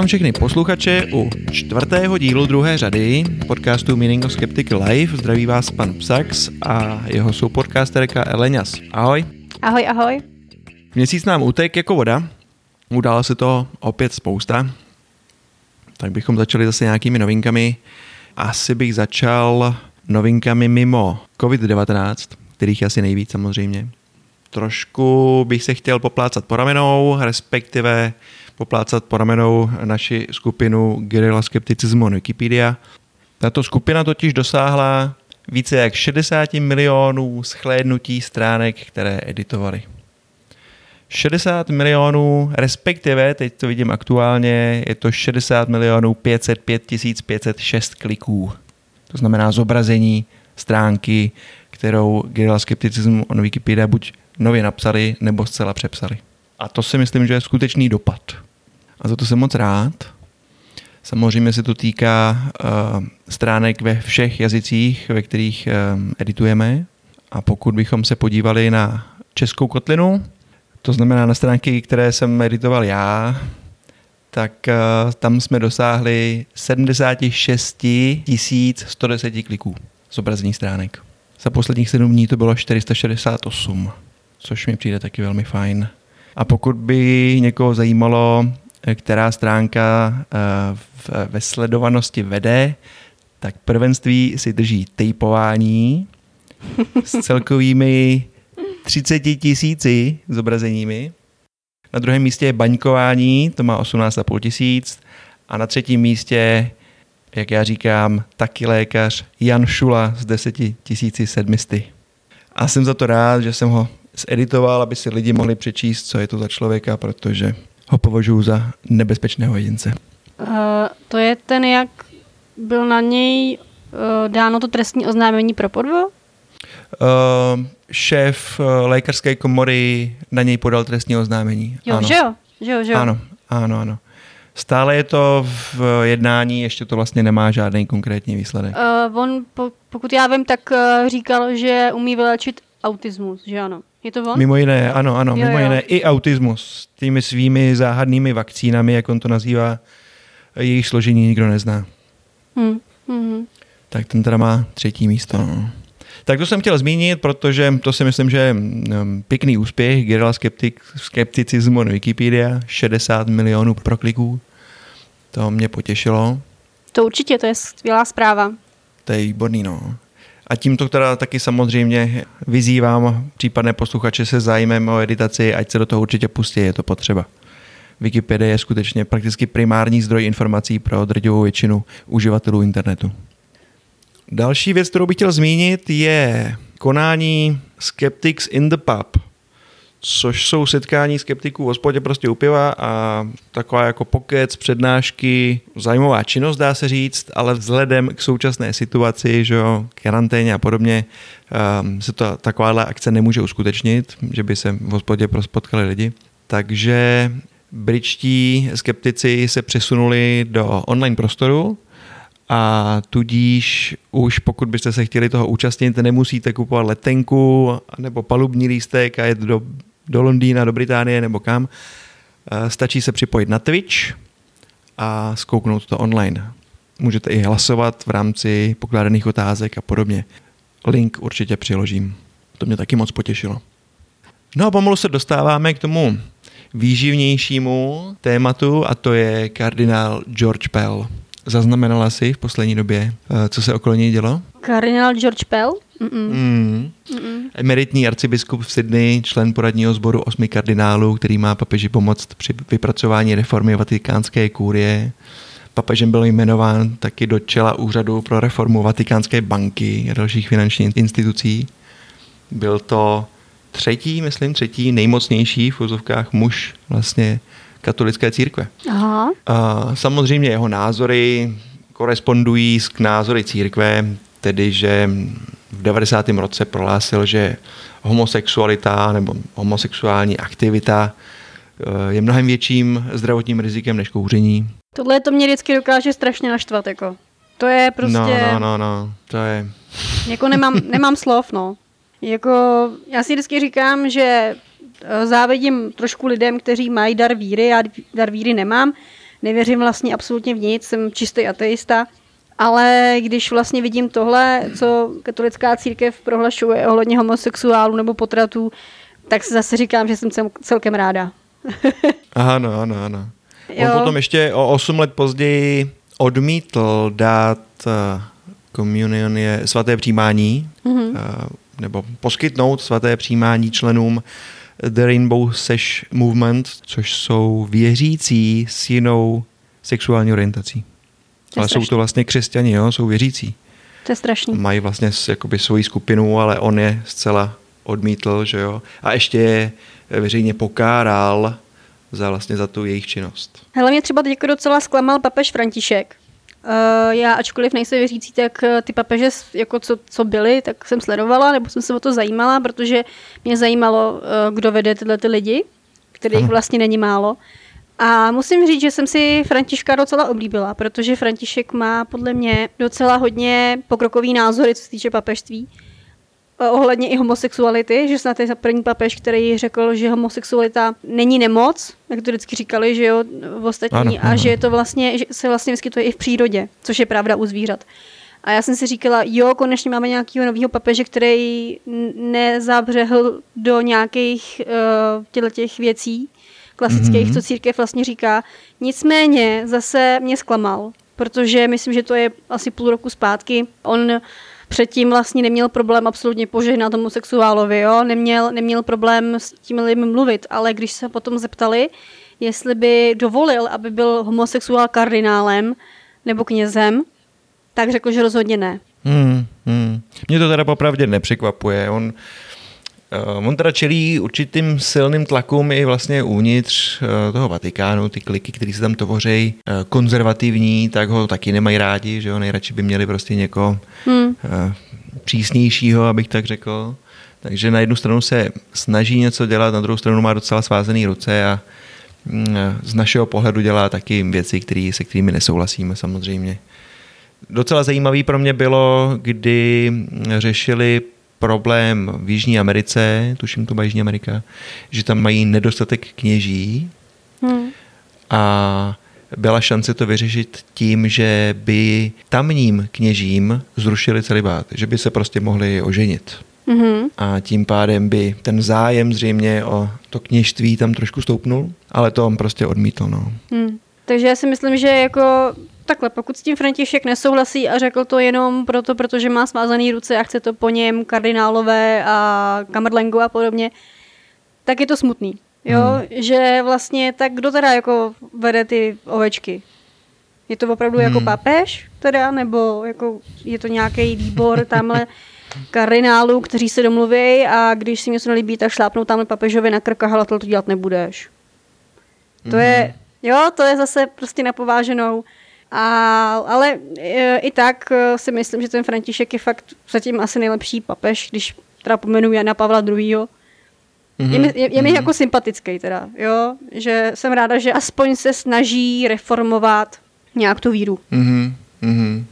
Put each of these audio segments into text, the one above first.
Vítám všechny posluchače u čtvrtého dílu druhé řady podcastu Meaning of Skeptic Life. Zdraví vás pan Psax a jeho soupodcasterka Eleňas. Ahoj. Ahoj, ahoj. Měsíc nám utek jako voda. Událo se to opět spousta. Tak bychom začali zase nějakými novinkami. Asi bych začal novinkami mimo COVID-19, kterých je asi nejvíc samozřejmě. Trošku bych se chtěl poplácat po ramenou, respektive poplácat po ramenou naši skupinu Guerrilla Skepticismu on Wikipedia. Tato skupina totiž dosáhla více jak 60 milionů schlédnutí stránek, které editovali. 60 milionů, respektive, teď to vidím aktuálně, je to 60 milionů 505 506 kliků. To znamená zobrazení stránky, kterou Guerrilla Skepticism on Wikipedia buď nově napsali, nebo zcela přepsali. A to si myslím, že je skutečný dopad. A za to jsem moc rád. Samozřejmě se to týká uh, stránek ve všech jazycích, ve kterých uh, editujeme. A pokud bychom se podívali na českou kotlinu, to znamená na stránky, které jsem editoval já, tak uh, tam jsme dosáhli 76 110 kliků zobrazení stránek. Za posledních 7 dní to bylo 468, což mi přijde taky velmi fajn. A pokud by někoho zajímalo, která stránka uh, ve sledovanosti vede, tak prvenství si drží tejpování s celkovými 30 tisíci zobrazeními. Na druhém místě je baňkování, to má 18,5 tisíc. A na třetím místě, jak já říkám, taky lékař Jan Šula z 10 700. A jsem za to rád, že jsem ho zeditoval, aby si lidi mohli přečíst, co je to za člověka, protože ho považuji za nebezpečného jedince. Uh, to je ten, jak byl na něj uh, dáno to trestní oznámení pro podvod? Uh, šéf uh, lékařské komory na něj podal trestní oznámení. Jo, ano. že jo? Že jo, že jo? Ano, ano, ano. Stále je to v jednání, ještě to vlastně nemá žádný konkrétní výsledek. Uh, on, po, pokud já vím, tak uh, říkal, že umí vylečit autismus, že ano? Je to on? Mimo jiné, ano, ano, jo, mimo jo. jiné i autismus. Tými svými záhadnými vakcínami, jak on to nazývá, jejich složení nikdo nezná. Hmm. Hmm. Tak ten teda má třetí místo. No. Tak to jsem chtěl zmínit, protože to si myslím, že je mm, pěkný úspěch. Guerrilla Skeptic, Skepticism on Wikipedia, 60 milionů prokliků. To mě potěšilo. To určitě, to je skvělá zpráva. To je výborný, no. A tímto teda taky samozřejmě vyzývám případné posluchače se zájmem o editaci, ať se do toho určitě pustí, je to potřeba. Wikipedia je skutečně prakticky primární zdroj informací pro drtivou většinu uživatelů internetu. Další věc, kterou bych chtěl zmínit, je konání Skeptics in the Pub, což jsou setkání skeptiků v hospodě prostě u piva a taková jako pokec, přednášky, zajímavá činnost dá se říct, ale vzhledem k současné situaci, že jo, karanténě a podobně, um, se to takováhle akce nemůže uskutečnit, že by se v hospodě potkali lidi. Takže britští skeptici se přesunuli do online prostoru, a tudíž už pokud byste se chtěli toho účastnit, nemusíte kupovat letenku nebo palubní lístek a jet do do Londýna, do Británie nebo kam, eh, stačí se připojit na Twitch a zkouknout to online. Můžete i hlasovat v rámci pokládaných otázek a podobně. Link určitě přiložím. To mě taky moc potěšilo. No a pomalu se dostáváme k tomu výživnějšímu tématu a to je kardinál George Pell. Zaznamenala si v poslední době, eh, co se okolo něj dělo? Kardinál George Pell? Mm-mm. Mm. Mm-mm. Emeritní arcibiskup v Sydney, člen poradního sboru osmi kardinálů, který má papeži pomoct při vypracování reformy vatikánské kůrie. Papežem byl jmenován taky do čela úřadu pro reformu Vatikánské banky a dalších finančních institucí. Byl to třetí, myslím, třetí nejmocnější v úzovkách muž vlastně katolické církve. Aha. A samozřejmě jeho názory korespondují s názory církve, tedy že v 90. roce prohlásil, že homosexualita nebo homosexuální aktivita eh, je mnohem větším zdravotním rizikem než kouření. Tohle to mě vždycky dokáže strašně naštvat, jako. To je prostě... No, no, no, no, to je... Jako nemám, nemám slov, no. Jako, já si vždycky říkám, že eh, závidím trošku lidem, kteří mají dar víry, já dar víry nemám, nevěřím vlastně absolutně v nic, jsem čistý ateista, ale když vlastně vidím tohle, co katolická církev prohlašuje ohledně homosexuálů nebo potratů, tak si zase říkám, že jsem celkem ráda. ano, ano, ano. On jo. potom ještě o 8 let později odmítl dát komunion eh, je svaté přijímání, mm-hmm. nebo poskytnout svaté přijímání členům The Rainbow Sesh Movement, což jsou věřící s jinou sexuální orientací. Ale strašný. jsou to vlastně křesťani, jo? jsou věřící. To je strašný. Mají vlastně jakoby svoji skupinu, ale on je zcela odmítl, že jo. A ještě je veřejně pokáral za vlastně za tu jejich činnost. Hele, mě třeba teď jako docela zklamal papež František. Uh, já, ačkoliv nejsem věřící, tak uh, ty papeže, jako co, co byly, tak jsem sledovala, nebo jsem se o to zajímala, protože mě zajímalo, uh, kdo vede tyhle ty lidi, kterých vlastně není málo. A musím říct, že jsem si Františka docela oblíbila, protože František má podle mě docela hodně pokrokový názory, co se týče papežství. Ohledně i homosexuality, že snad je první papež, který řekl, že homosexualita není nemoc, jak to vždycky říkali, že jo, v ostatní, ano, a ano. že je to vlastně, že se vlastně vyskytuje i v přírodě, což je pravda u zvířat. A já jsem si říkala, jo, konečně máme nějakého nového papeže, který nezabřehl do nějakých uh, těch věcí klasických, mm-hmm. co církev vlastně říká. Nicméně zase mě zklamal, protože myslím, že to je asi půl roku zpátky. On předtím vlastně neměl problém absolutně požehnat homosexuálovi, jo? Neměl, neměl problém s tím lidmi mluvit, ale když se potom zeptali, jestli by dovolil, aby byl homosexuál kardinálem nebo knězem, tak řekl, že rozhodně ne. Hmm, hmm. Mě to teda popravdě nepřekvapuje. On, on teda čelí určitým silným tlakům i vlastně uvnitř uh, toho Vatikánu, ty kliky, které se tam tvoří, uh, konzervativní, tak ho taky nemají rádi, že jo, nejradši by měli prostě někoho hmm. přísnějšího, abych tak řekl. Takže na jednu stranu se snaží něco dělat, na druhou stranu má docela svázený ruce a mm, z našeho pohledu dělá taky věci, který, se kterými nesouhlasíme samozřejmě. Docela zajímavý pro mě bylo, kdy řešili problém v Jižní Americe, tuším to byla Jižní Amerika, že tam mají nedostatek kněží hmm. a byla šance to vyřešit tím, že by tamním kněžím zrušili celibát, že by se prostě mohli oženit. Mm-hmm. A tím pádem by ten zájem zřejmě o to kněžství tam trošku stoupnul, ale to on prostě odmítl. No. Mm. Takže já si myslím, že jako takhle, pokud s tím František nesouhlasí a řekl to jenom proto, protože má svázaný ruce a chce to po něm kardinálové a kamerlengu a podobně, tak je to smutný. Jo, hmm. že vlastně tak kdo teda jako vede ty ovečky? Je to opravdu jako hmm. jako papež teda, nebo jako je to nějaký výbor tamhle kardinálů, kteří se domluví a když si něco nelíbí, tak šlápnou tamhle papežovi na krk a to dělat nebudeš. To hmm. je, jo, to je zase prostě napováženou. A, ale e, i tak e, si myslím, že ten František je fakt zatím asi nejlepší papež, když teda pomenu Jana Pavla II. Mm-hmm. Je, mi, je, je mi mm-hmm. jako sympatický teda, jo, že jsem ráda, že aspoň se snaží reformovat nějak tu víru. Mm-hmm. Mm-hmm.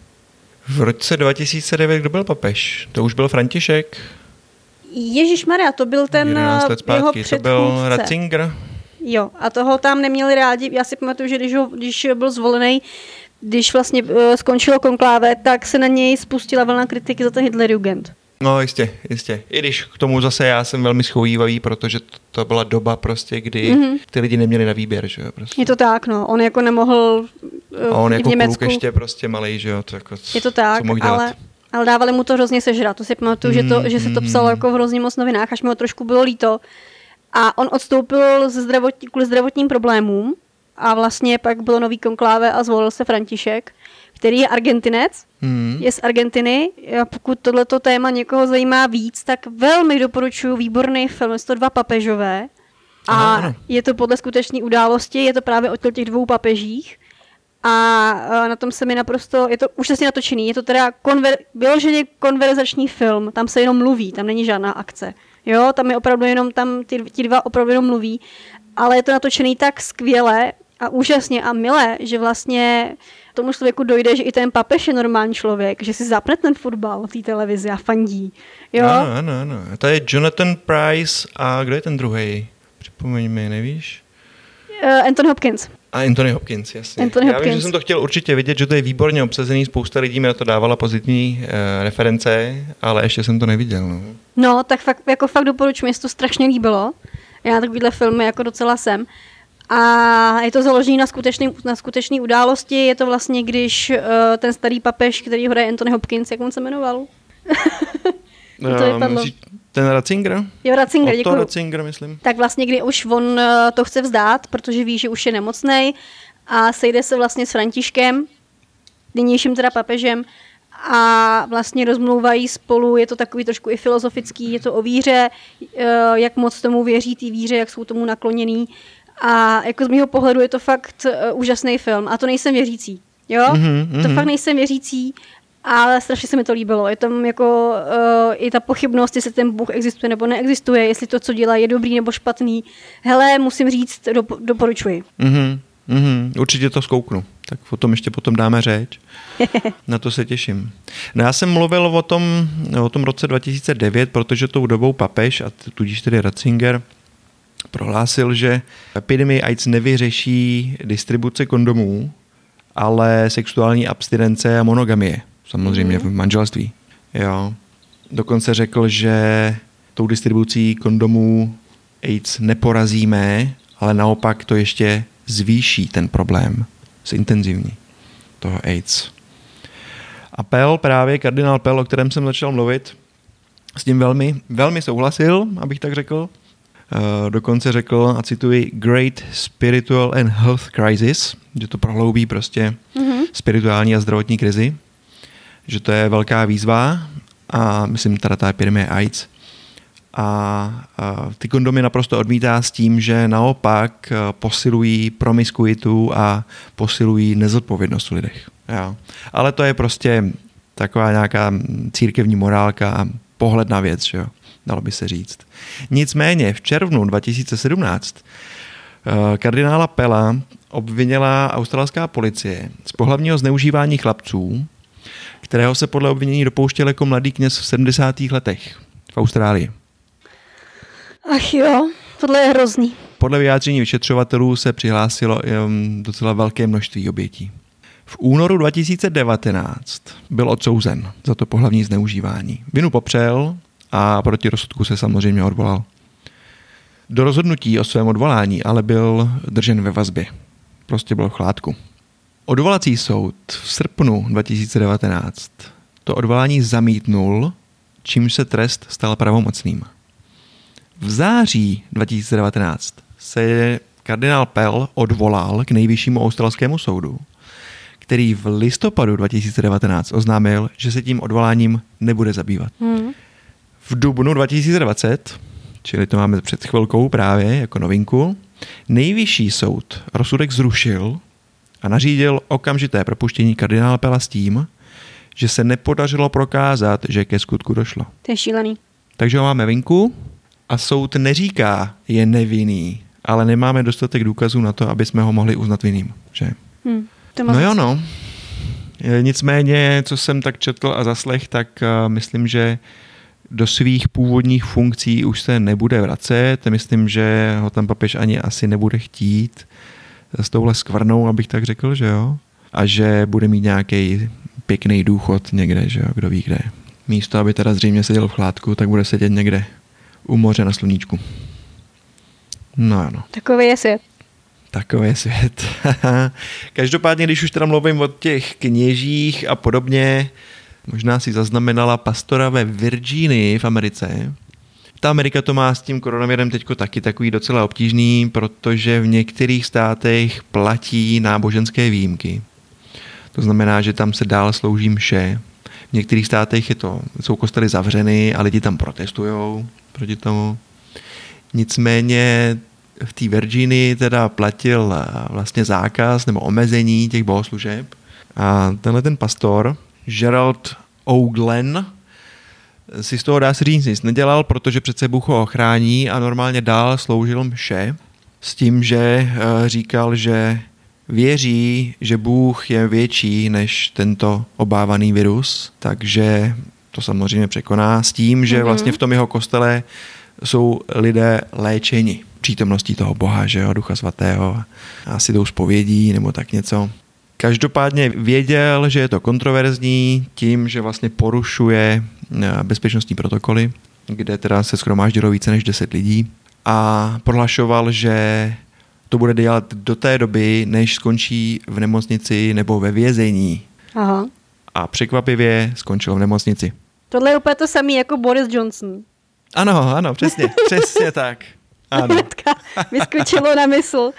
V roce 2009 kdo byl papež? To už byl František? Ježíš Maria, to byl ten let zpátky, jeho to byl Ratzinger. Jo, a toho tam neměli rádi. Já si pamatuju, že když, ho, když byl zvolený, když vlastně uh, skončilo konkláve, tak se na něj spustila vlna kritiky za ten Hitlerjugend. No jistě, jistě. I když k tomu zase já jsem velmi schovývavý, protože to, to byla doba prostě, kdy mm-hmm. ty lidi neměli na výběr, že jo. Prostě. Je to tak, no. On jako nemohl uh, A on jako Německu. kluk ještě prostě malý, že jo. To jako, je to tak, ale, ale dávali mu to hrozně sežrat. To si pamatuju, mm, že, to, že se to psalo jako v hrozně moc novinách, až mi ho trošku bylo líto. A on odstoupil ze zdravotní, kvůli zdravotním problémům a vlastně pak bylo nový konkláve a zvolil se František, který je Argentinec, hmm. je z Argentiny. A pokud tohleto téma někoho zajímá víc, tak velmi doporučuji výborný film, 102 papežové. A Aha. je to podle skutečné události, je to právě o těch dvou papežích. A na tom se mi naprosto, je to úžasně natočený, je to teda konver, vyloženě konverzační film, tam se jenom mluví, tam není žádná akce. Jo, tam je opravdu jenom, tam ty, ti dva opravdu jenom mluví, ale je to natočený tak skvěle a úžasně a milé, že vlastně tomu člověku dojde, že i ten papež je normální člověk, že si zapne ten fotbal v té televizi a fandí. Jo? Ano, ano, ano. To je Jonathan Price a kdo je ten druhý? Připomeň mi, nevíš? Uh, Anthony Hopkins. A Anthony Hopkins, jasně. Anthony Já Hopkins. vím, že jsem to chtěl určitě vidět, že to je výborně obsazený, spousta lidí mi na to dávala pozitivní e, reference, ale ještě jsem to neviděl. No. No, tak fakt, jako fakt doporučuji, mě se to strašně líbilo. Já takovýhle filmy jako docela jsem. A je to založené na skutečný, na skutečný události. Je to vlastně, když uh, ten starý papež, který hraje Anthony Hopkins, jak on se jmenoval? to vypadlo. myslíš ten Ratzinger? Jo, Ratzinger, Otto děkuji. Ratzinger, myslím. Tak vlastně, kdy už on eh, to chce vzdát, protože ví, že už je nemocný a sejde se vlastně s Františkem, nynějším teda papežem, a vlastně rozmlouvají spolu, je to takový trošku i filozofický, je to o víře, jak moc tomu věří té víře, jak jsou tomu nakloněný. A jako z mého pohledu je to fakt uh, úžasný film. A to nejsem věřící. Jo? Mhm, To mhm. fakt nejsem věřící, ale strašně se mi to líbilo. Je tam jako uh, i ta pochybnost, jestli ten Bůh existuje nebo neexistuje, jestli to, co dělá, je dobrý nebo špatný. Hele, musím říct, dop- doporučuji. Mhm, mhm, určitě to zkouknu. Tak o tom ještě potom dáme řeč. Na to se těším. No já jsem mluvil o tom, o tom roce 2009, protože tou dobou papež, a tudíž tedy Ratzinger, prohlásil, že epidemii AIDS nevyřeší distribuce kondomů, ale sexuální abstinence a monogamie. Samozřejmě v manželství. Jo. Dokonce řekl, že tou distribucí kondomů AIDS neporazíme, ale naopak to ještě zvýší ten problém, zintenzivní toho AIDS. A Pell, právě kardinál Pell, o kterém jsem začal mluvit, s tím velmi, velmi souhlasil, abych tak řekl. Uh, dokonce řekl, a cituji, Great Spiritual and Health Crisis, že to prohloubí prostě Mhm. spirituální a zdravotní krizi, že to je velká výzva a myslím teda ta epidemie AIDS. A, a ty kondomy naprosto odmítá s tím, že naopak a, posilují promiskuitu a posilují nezodpovědnost v lidech. Jo. Ale to je prostě taková nějaká církevní morálka a pohled na věc, že jo? Dalo by se říct. Nicméně v červnu 2017 eh, kardinála Pela obvinila australská policie z pohlavního zneužívání chlapců, kterého se podle obvinění dopouštěl jako mladý kněz v 70. letech v Austrálii. Ach jo, tohle je hrozný. Podle vyjádření vyšetřovatelů se přihlásilo um, docela velké množství obětí. V únoru 2019 byl odsouzen za to pohlavní zneužívání. Vinu popřel a proti rozsudku se samozřejmě odvolal. Do rozhodnutí o svém odvolání ale byl držen ve vazbě. Prostě byl v chládku. Odvolací soud v srpnu 2019 to odvolání zamítnul, čímž se trest stal pravomocným. V září 2019 se kardinál Pell odvolal k nejvyššímu australskému soudu, který v listopadu 2019 oznámil, že se tím odvoláním nebude zabývat. Hmm. V dubnu 2020, čili to máme před chvilkou právě jako novinku, nejvyšší soud rozsudek zrušil a nařídil okamžité propuštění kardinála Pela s tím, že se nepodařilo prokázat, že ke skutku došlo. To je šílený. Takže ho máme vinku a soud neříká, je nevinný, ale nemáme dostatek důkazů na to, aby jsme ho mohli uznat vinným. Že? Hmm. To No jo, no. E, Nicméně, co jsem tak četl a zaslech, tak uh, myslím, že do svých původních funkcí už se nebude vracet. Myslím, že ho tam papež ani asi nebude chtít s touhle skvrnou, abych tak řekl, že jo. A že bude mít nějaký pěkný důchod někde, že jo, kdo ví kde. Místo, aby teda zřejmě seděl v chládku, tak bude sedět někde u moře na sluníčku. No ano. Takový je svět. Takový je svět. Každopádně, když už teda mluvím o těch kněžích a podobně, možná si zaznamenala pastora ve Virginii v Americe. Ta Amerika to má s tím koronavirem teďko taky takový docela obtížný, protože v některých státech platí náboženské výjimky. To znamená, že tam se dál slouží mše. V některých státech je to, jsou kostely zavřeny a lidi tam protestují proti tomu. Nicméně v té Virginii teda platil eh, vlastně zákaz nebo omezení těch bohoslužeb. A tenhle ten pastor, Gerald O'Glenn, si z toho dá se říct nic nedělal, protože přece Bůh ho ochrání a normálně dál sloužil mše s tím, že eh, říkal, že věří, že Bůh je větší než tento obávaný virus, takže to samozřejmě překoná s tím, že Mhm. vlastně v tom jeho kostele jsou lidé léčeni přítomností toho Boha, že jo, Ducha Svatého, asi tou spovědí nebo tak něco. Každopádně věděl, že je to kontroverzní tím, že vlastně porušuje eh, bezpečnostní protokoly, kde teda se schromáždilo více než 10 lidí a prohlašoval, že to bude dělat do té doby, než skončí v nemocnici nebo ve vězení. Aha. A překvapivě skončil v nemocnici. Tohle je úplně to samé jako Boris Johnson. Ano, ano, přesně, přesně tak. Ano. Hnedka vyskočilo na mysl.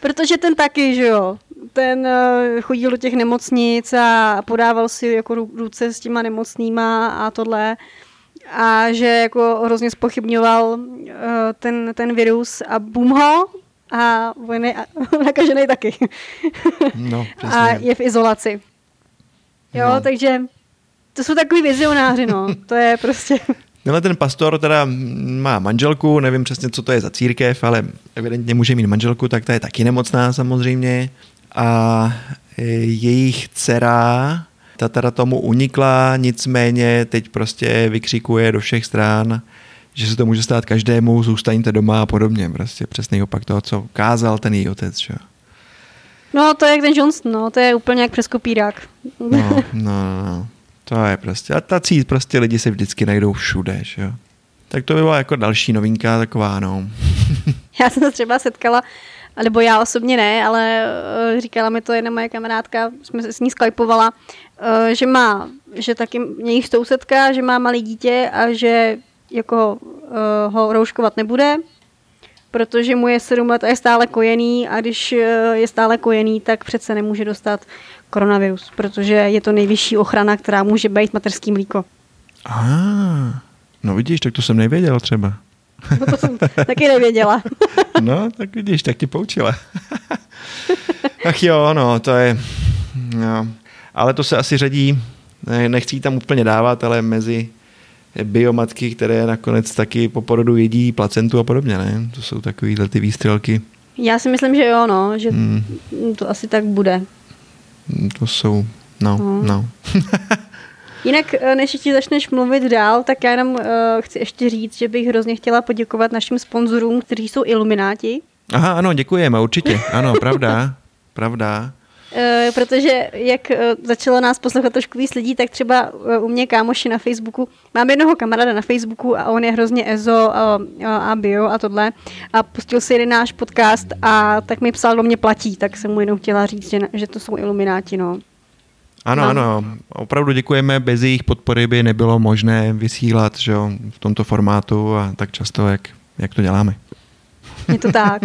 Protože ten taky, že jo, ten uh, chodil do těch nemocnic a podával si jako ruce s těma nemocnýma a tohle. A že jako hrozně spochybňoval uh, ten, ten virus a bum ho a on je nakažený taky. No, přesně. a je v izolaci. Jo, no. takže to jsou takový vizionáři, no. To je prostě... Tenhle ten pastor teda má manželku, nevím přesně, co to je za církev, ale evidentně může mít manželku, tak ta je taky nemocná samozřejmě. A e, jejich dcera, ta teda tomu unikla, nicméně teď prostě vykřikuje do všech stran, že se to může stát každému, zůstaňte doma a podobně. Prostě přesný opak toho, co kázal ten její otec. Že? No, to je jak ten Johnson, no, to je úplně jak přes kopírák. No, no, no, no. To je prostě. A tací prostě lidi se vždycky najdou všude, že jo. Tak to by byla jako další novinka taková, no. já jsem se třeba setkala, nebo já osobně ne, ale uh, říkala mi to jedna moje kamarádka, jsme se s ní skypovala, uh, že má, že taky jejich sousedka, že má malé dítě a že jako uh, ho rouškovat nebude, protože mu je 7 let a je stále kojený a když je stále kojený, tak přece nemůže dostat koronavirus, protože je to nejvyšší ochrana, která může být mateřský mlíko. Ah, no vidíš, tak to jsem nevěděl třeba. No to jsem taky nevěděla. no, tak vidíš, tak ti poučila. Ach jo, no, to je... No. Ale to se asi řadí, nechci tam úplně dávat, ale mezi biomatky, které nakonec taky po porodu jedí placentu a podobně, ne? To jsou takovýhle ty výstřelky. Já si myslím, že jo, no, že hmm. to asi tak bude. To jsou, no, no. no. Jinak, eh, než ti začneš mluvit dál, tak já jenom uh, chci ještě říct, že bych hrozně chtěla poděkovat našim sponzorům, kteří jsou ilumináti. Aha, ano, děkujeme, určitě. Ano, pravda, pravda. Uh, protože jak uh, začalo nás poslouchat trošku víc lidí, tak třeba uh, u mě kámoši na Facebooku, mám jednoho kamaráda na Facebooku a on je hrozně ezo a, a bio a tohle a pustil si jeden náš podcast a tak mi psal, do mě platí, tak jsem mu jenom chtěla říct, že, že to jsou ilumináti, no. Ano, no. ano, opravdu děkujeme, bez jejich podpory by nebylo možné vysílat že jo, v tomto formátu a tak často, jak, jak to děláme. Je to tak.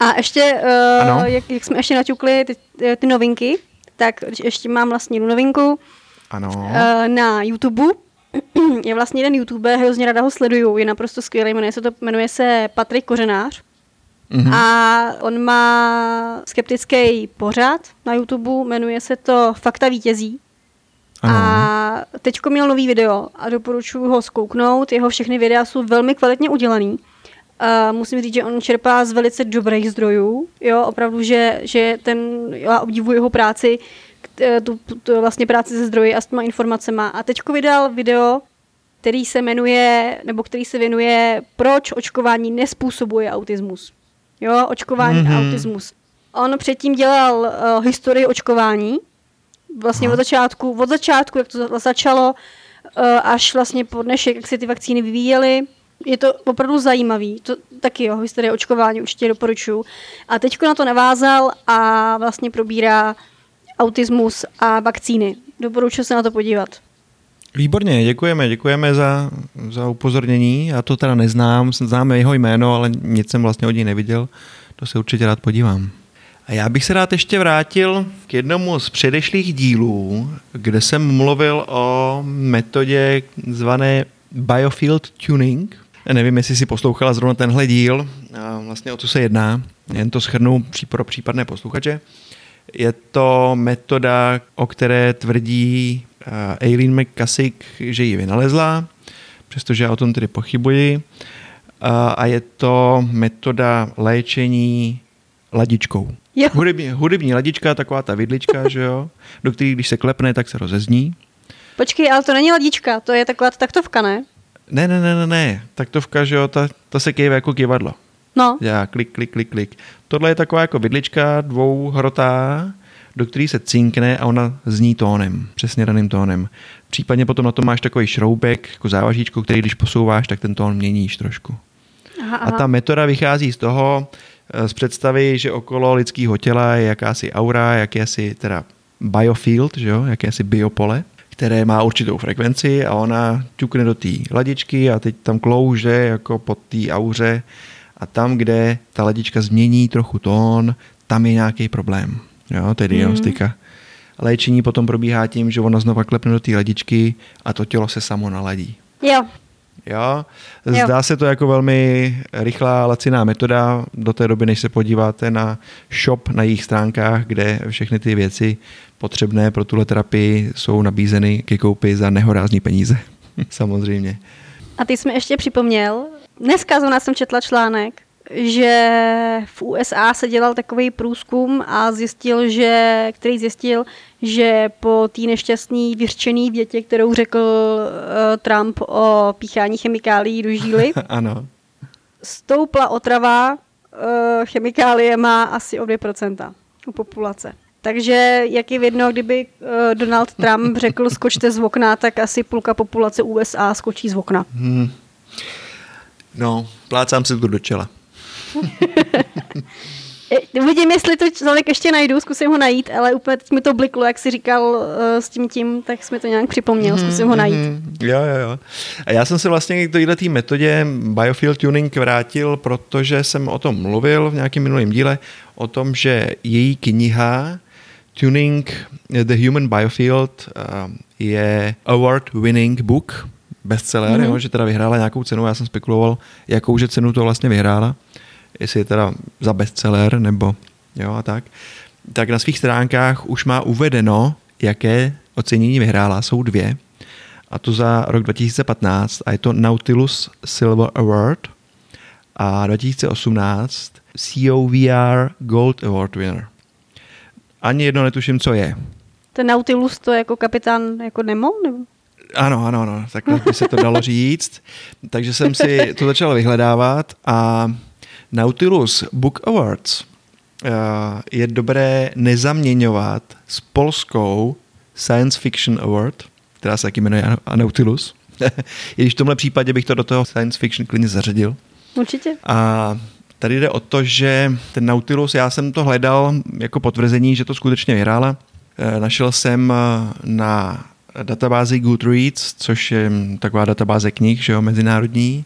A ještě, uh, jak, jak jsme ještě naťukli ty, ty novinky, tak ještě mám vlastně jednu novinku. Ano. Uh, na YouTube je vlastně jeden youtuber, hrozně ráda ho sleduju, je naprosto skvělý, jmenuje se, to, jmenuje se Patrik Kořenář. Mm-hmm. A on má skeptický pořad na YouTube, jmenuje se to Fakta vítězí. Ano. A teďko měl nový video a doporučuji ho zkouknout. Jeho všechny videa jsou velmi kvalitně udělaný. Uh, musím říct, že on čerpá z velice dobrých zdrojů, jo, opravdu, že, že ten, já obdivuji jeho práci, tu, tu vlastně práci se zdroji a s těma informacemi. A teďko vydal video, který se jmenuje, nebo který se věnuje, proč očkování nespůsobuje autismus. Jo, očkování mm-hmm. a autismus. On předtím dělal uh, historii očkování, vlastně od začátku, od začátku, jak to začalo, uh, až vlastně po dnešek, jak se ty vakcíny vyvíjely, je to opravdu zajímavý, to taky jo, historie očkování určitě doporučuju. A teďko na to navázal a vlastně probírá autismus a vakcíny. Doporučuji se na to podívat. Výborně, děkujeme, děkujeme za, za upozornění. Já to teda neznám, známe jeho jméno, ale nic jsem vlastně od něj neviděl. To se určitě rád podívám. A já bych se rád ještě vrátil k jednomu z předešlých dílů, kde jsem mluvil o metodě zvané Biofield Tuning. Nevím, jestli si poslouchala zrovna tenhle díl, a vlastně o co se jedná, jen to schrnu pro případné posluchače. Je to metoda, o které tvrdí Aileen McCusick, že ji vynalezla, přestože já o tom tedy pochybuji. A je to metoda léčení ladičkou. Jo. Hudební, hudební ladička, taková ta vidlička, že jo, do které když se klepne, tak se rozezní. Počkej, ale to není ladička, to je taková taktovka, ne? Ne, ne, ne, ne, ne. Taktovka, že jo, ta, ta se kejve jako kivadlo. No, Já klik, klik, klik, klik. Tohle je taková jako vidlička dvouhrotá, do který se cinkne a ona zní tónem, přesně daným tónem. Případně potom na to máš takový šroubek, jako závažíčko, který když posouváš, tak ten tón měníš trošku. aha, A aha. ta metoda vychází z toho, eh, z představy, že okolo lidského těla je jakási aura, jakési teda biofield, že jo, jakési biopole, které má určitou frekvenci a ona ťukne do té ladičky a teď tam klouže jako pod té auře a tam, kde ta ladička změní trochu tón, tam je nějaký problém. Jo, to je diagnostika. Léčení potom probíhá tím, že ona znova klepne do té ladičky a to tělo se samo naladí. Jo, Jo, Jo. zdá se to jako velmi rychlá, laciná metoda do té doby, než se podíváte na shop na jejich stránkách, kde všechny ty věci potřebné pro tuhle terapii jsou nabízeny ke koupi za nehorázní peníze. Samozřejmě. A ty jsi mi ještě připomněl, dneska zrovna jsem četla článek, že v USA se dělal takový průzkum a zjistil, že, který zjistil, že po té nešťastné vyřčené větě, kterou řekl uh, Trump o píchání chemikálií do žíly, ano. stoupla otrava uh, chemikáliema asi o 2% u populace. Takže jak je vidno, kdyby uh, Donald Trump řekl skočte z okna, tak asi půlka populace USA skočí z okna. Hmm. No, plácám se tu do čela. Uvidím, jestli to člověk ještě najdu, zkusím ho najít, ale úplně teď mi to bliklo, jak jsi říkal uh, s tím tím, tak jsi mi to nějak připomněl, zkusím ho najít. Mhm, Jo, jo, jo. A já jsem se vlastně k této metodě biofield tuning vrátil, protože jsem o tom mluvil v nějakém minulém díle, o tom, že její kniha Tuning the Human Biofield eh, je award-winning book, bestseller, mm-hmm. jo, že teda vyhrála nějakou cenu, já jsem spekuloval, jakou že cenu to vlastně vyhrála, jestli je teda za bestseller nebo jo a tak. Tak na svých stránkách už má uvedeno, jaké ocenění vyhrála, jsou dvě, a to za rok 2015 a je to Nautilus Silver Award a 2018 COVR Gold Award winner. Ani jedno netuším, co je. Ten Nautilus to je jako kapitán jako Nemo? Nebo? Ano, ano, ano, takhle by se to dalo říct. Takže jsem si to začal vyhledávat a Nautilus Book Awards eh, je dobré nezaměňovat s polskou Science Fiction Award, která se taky jmenuje Nautilus. I když v tomhle případě bych to do toho science fiction klidně zařadil. Určitě. A tady jde o to, že ten Nautilus, já jsem to hledal jako potvrzení, že to skutečně vyhrála. Eh, Našel jsem eh, na databázi Goodreads, což je taková databáze knih, že jo, mezinárodní,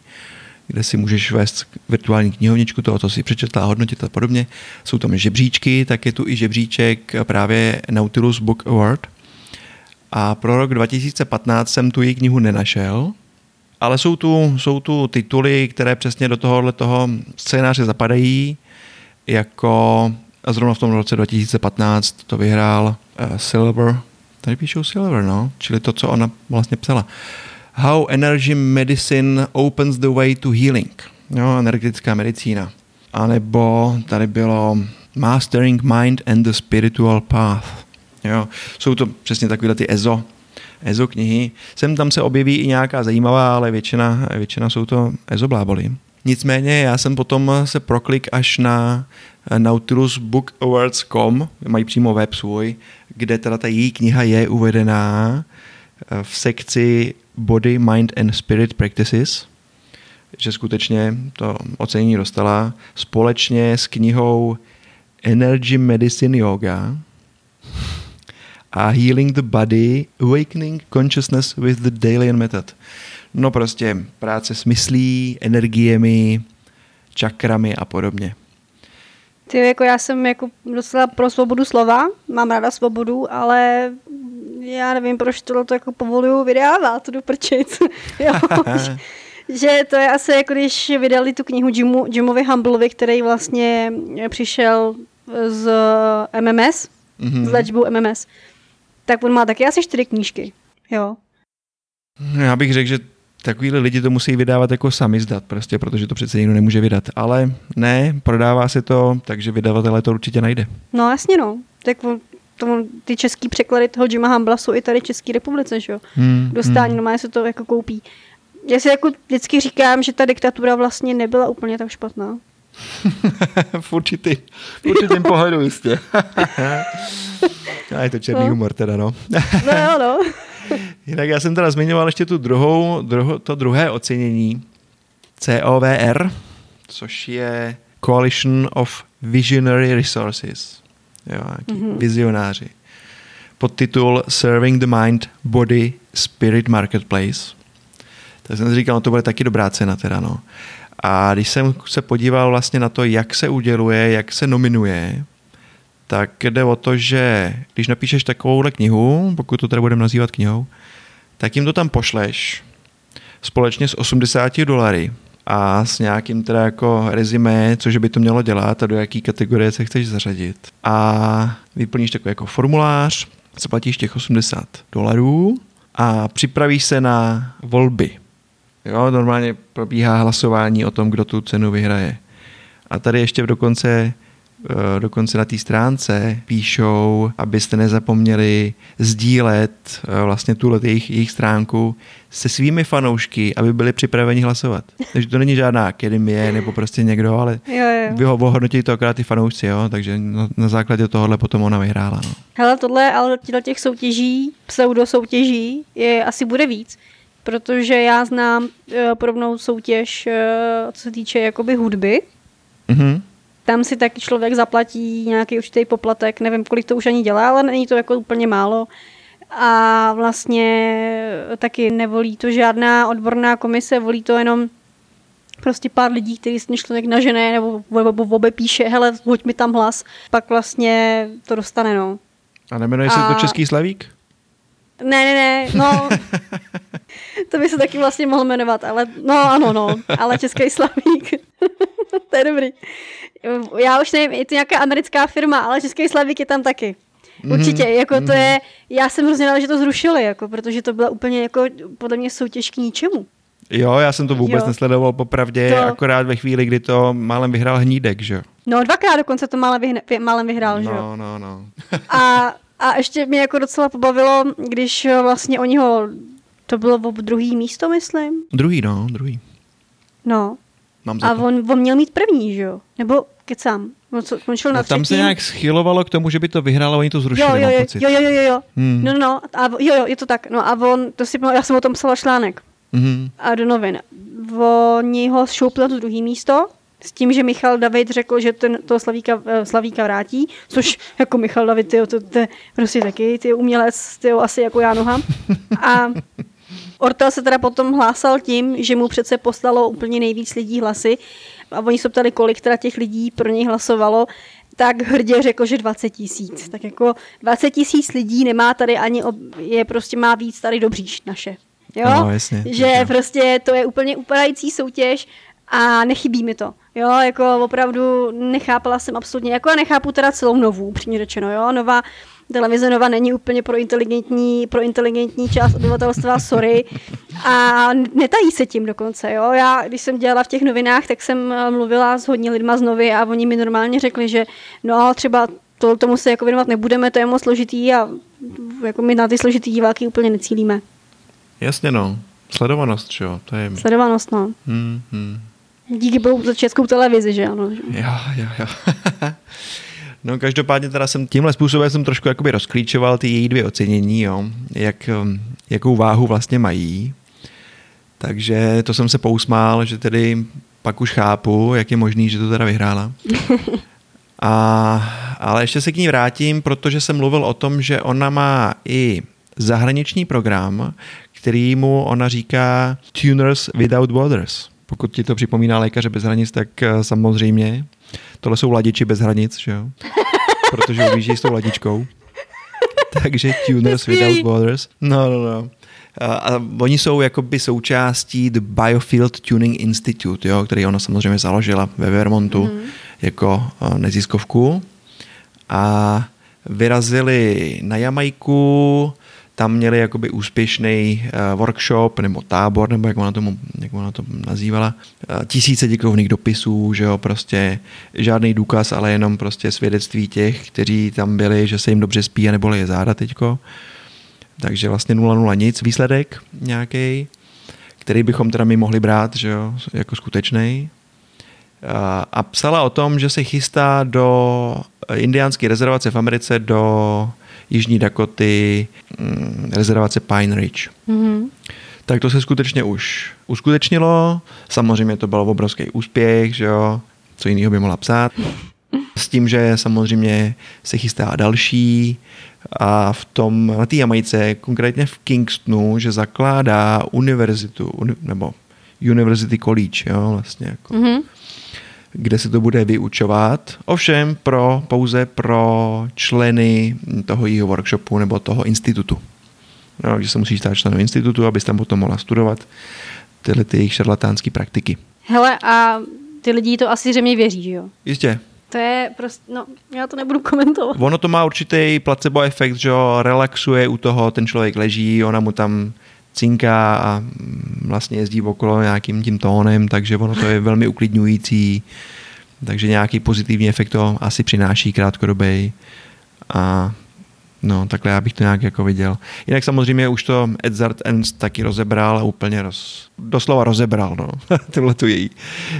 kde si můžeš vést virtuální knihovničku toho, co si přečetla, hodnotit a podobně. Jsou tam žebříčky, tak je tu i žebříček právě Nautilus Book Award. A pro rok 2015 jsem tu její knihu nenašel, ale jsou tu, jsou tu tituly, které přesně do tohohle toho scénáře zapadají, jako zrovna v tom roce 2015 to vyhrál uh, Silver, tady píšou Silver, no, čili to, co ona vlastně psala. How Energy Medicine Opens the Way to Healing, jo, energetická medicína. A nebo tady bylo Mastering Mind and the Spiritual Path. Jo, jsou to přesně takové ty EZO, EZO knihy. Sem tam se objeví i nějaká zajímavá, ale většina, většina jsou to EZO bláboli. Nicméně já jsem potom se proklik až na nautilusbookawards.com, mají přímo web svůj, kde teda ta její kniha je uvedená v sekci Body, Mind and Spirit Practices, že skutečně to ocenění dostala společně s knihou Energy Medicine Yoga a Healing the Body, Awakening Consciousness with the Dalian Method. No prostě práce s myslí, energiemi, čakrami a podobně. Ty, jako já jsem jako docela pro svobodu slova, mám ráda svobodu, ale já nevím, proč tohle to jako povoluju vydávat, do prčic. jo, že, to je asi jako když vydali tu knihu Jimu, Jimovi Humbleovi, který vlastně přišel z MMS, mm-hmm. s léčbou MMS. Tak on má taky asi čtyři knížky, jo. Já bych řekl, že takovýhle lidi to musí vydávat jako sami zdat, prostě, protože to přece někdo nemůže vydat. Ale ne, prodává se to, takže vydavatele to určitě najde. No jasně no, tak on, to, ty český překlady toho Jima Hambla jsou i tady v České republice, že jo. Hmm, Dostání, hmm. normálně se to jako koupí. já si jako vždycky říkám, že ta diktatura vlastně nebyla úplně tak špatná. v, určitý, v určitým pohledu jistě. A je to černý no. humor teda, no. no jo, no. Jinak já jsem teda zmiňoval ještě tu druhou, druho, to druhé ocenění COVR, což je Coalition of Visionary Resources. Jo, mm-hmm. vizionáři. Podtitul Serving the Mind, Body, Spirit Marketplace. Tak jsem si říkal, no to bude taky dobrá cena teda, no. A když jsem se podíval vlastně na to, jak se uděluje, jak se nominuje, tak jde o to, že když napíšeš takovouhle knihu, pokud to tady budeme nazývat knihou, tak jim to tam pošleš společně s 80 dolary a s nějakým teda jako rezimé, což by to mělo dělat a do jaký kategorie se chceš zařadit. A vyplníš takový jako formulář, zaplatíš těch 80 dolarů a připravíš se na volby. Jo, normálně probíhá hlasování o tom, kdo tu cenu vyhraje. A tady ještě dokonce dokonce na té stránce píšou, abyste nezapomněli sdílet eh, vlastně tuhle jejich, jejich stránku se svými fanoušky, aby byli připraveni hlasovat. Takže to není žádná akademie nebo prostě někdo, ale jo, jo. vy ho ohodnotí to akorát ty fanoušci, jo? takže na, na základě tohohle potom ona vyhrála. No. Hele, tohle, ale těch soutěží, pseudo soutěží, je, asi bude víc, protože já znám uh, podobnou soutěž, uh, co se týče jakoby hudby, mm-hmm tam si taky člověk zaplatí nějaký určitý poplatek, nevím, kolik to už ani dělá, ale není to jako úplně málo. A vlastně taky nevolí to žádná odborná komise, volí to jenom prostě pár lidí, který si člověk nažené nebo v obě píše, hele, hoď mi tam hlas, pak vlastně to dostane, no. A nemenuje se a... to Český slavík? Ne, ne, ne, no, to by se taky vlastně mohl jmenovat, ale no ano, no, ale Český slavík, to je dobrý já už nevím, je to nějaká americká firma, ale Český Slavík je tam taky. Mhm, Určitě, jako mm-hmm. to je, já jsem hrozně ráda, že to zrušili, jako, protože to byla úplně jako podle mě soutěž k ničemu. Jo, já jsem to vůbec jo. nesledoval popravdě, to... akorát ve chvíli, kdy to málem vyhrál Hnídek, že jo? No dvakrát dokonce to málem, vyhne, málem vyhrál, no, že jo? No, no, no. a, a ještě mě jako docela pobavilo, když vlastně oni ho, to bylo druhý místo, myslím? Druhý, no, druhý. No, Mám a on, on měl mít první, že jo? Nebo kecám. On co, končil na no, tam se nějak schylovalo k tomu, že by to vyhrálo, oni to zrušili, jo, jo, jo, jo, jo, jo, jo. Hmm. No, no, no, a, jo, jo, je to tak. No a on, to si, já jsem o tom psala článek. Mm-hmm. A do novin. Oni ho šoupli to druhý místo, s tím, že Michal David řekl, že ten, toho Slavíka, eh, Slavíka vrátí, což jako Michal David, tyjo, to, to, prostě taky, ty umělec, tyjo, asi jako já noha. A Ortel se teda potom hlásal tím, že mu přece poslalo úplně nejvíc lidí hlasy a oni se ptali, kolik teda těch lidí pro něj hlasovalo, tak hrdě řekl, že 20 tisíc. Tak jako 20 tisíc lidí nemá tady ani, ob, je prostě má víc tady dobříš naše. Jo? No, jasně, že jasně. prostě to je úplně upadající soutěž a nechybí mi to. Jo, jako opravdu nechápala jsem absolutně, jako já nechápu teda celou novou, přímě řečeno, jo, nová televize Nova není úplně pro inteligentní, pro inteligentní část obyvatelstva, sorry. A netají se tím dokonce, jo. Já, když jsem dělala v těch novinách, tak jsem eh, mluvila s hodně lidma z Novy a oni mi normálně řekli, že no třeba to, tomu se jako věnovat nebudeme, to je moc složitý a jako my na ty složitý diváky úplně necílíme. Jasně no, sledovanost, jo, to je... Sledovanost, no. Hmm, hmm. Díky bohu za českou televizi, že ano. Jo, jo, jo. No každopádně teda jsem tímhle způsobem jsem trošku jakoby rozklíčoval ty její dvě ocenění, jo, jak, um, jakou váhu vlastně mají. Takže to jsem se pousmál, že tedy pak už chápu, jak je možný, že to teda vyhrála. A, ale ještě se k ní vrátím, protože jsem mluvil o tom, že ona má i zahraniční program, který mu ona říká Tuners Without Borders. Pokud ti to připomíná lékaře bez hranic, tak eh, samozřejmě. Tohle jsou ladiči bez hranic, že jo? Protože ujíždějí s tou ladičkou. Takže Tuners Without Borders. No, no, no. A, a oni jsou jakoby součástí The Biofield Tuning Institute, jo, který ona samozřejmě založila ve Vermontu mm. jako uh, neziskovku. A vyrazili na Jamajku, tam měli jakoby úspěšný uh, workshop nebo tábor, nebo jak ona, tomu, jak ona to nazývala, uh, tisíce děkovných dopisů, že jo, prostě žádný důkaz, ale jenom prostě svědectví těch, kteří tam byli, že se jim dobře spí a neboli je záda teďko. Takže vlastně 0-0 nic, výsledek nějaký který bychom teda my mohli brát, že jo, jako skutečný. A psala o tom, že se chystá do indiánské rezervace v Americe do Jižní Dakoty, mm, rezervace Pine Ridge. Mm-hmm. Tak to se skutečně už uskutečnilo. Samozřejmě to byl obrovský úspěch, že jo, co jiného by mohla psát. S tím, že samozřejmě se chystá další a v tom, na té Jamajce, konkrétně v Kingstonu, že zakládá univerzitu, uni, nebo University College, jo, vlastně jako. Mm-hmm kde se to bude vyučovat, ovšem pro, pouze pro členy toho jeho workshopu nebo toho institutu. No, že se musí stát členem institutu, abys tam potom mohla studovat tyhle ty jejich šarlatánské praktiky. Hele, a ty lidi to asi zřejmě věří, že jo? Jistě. To je prostě, no, já to nebudu komentovat. Ono to má určitý placebo efekt, že jo, relaxuje u toho, ten člověk leží, ona mu tam cinká a vlastně jezdí okolo nějakým tím tónem, takže ono to je velmi uklidňující, takže nějaký pozitivní efekt to asi přináší krátkodobej a no, takhle já bych to nějak jako viděl. Jinak samozřejmě už to Edzard Ernst taky rozebral a úplně roz, doslova rozebral, no, tuhle tu její,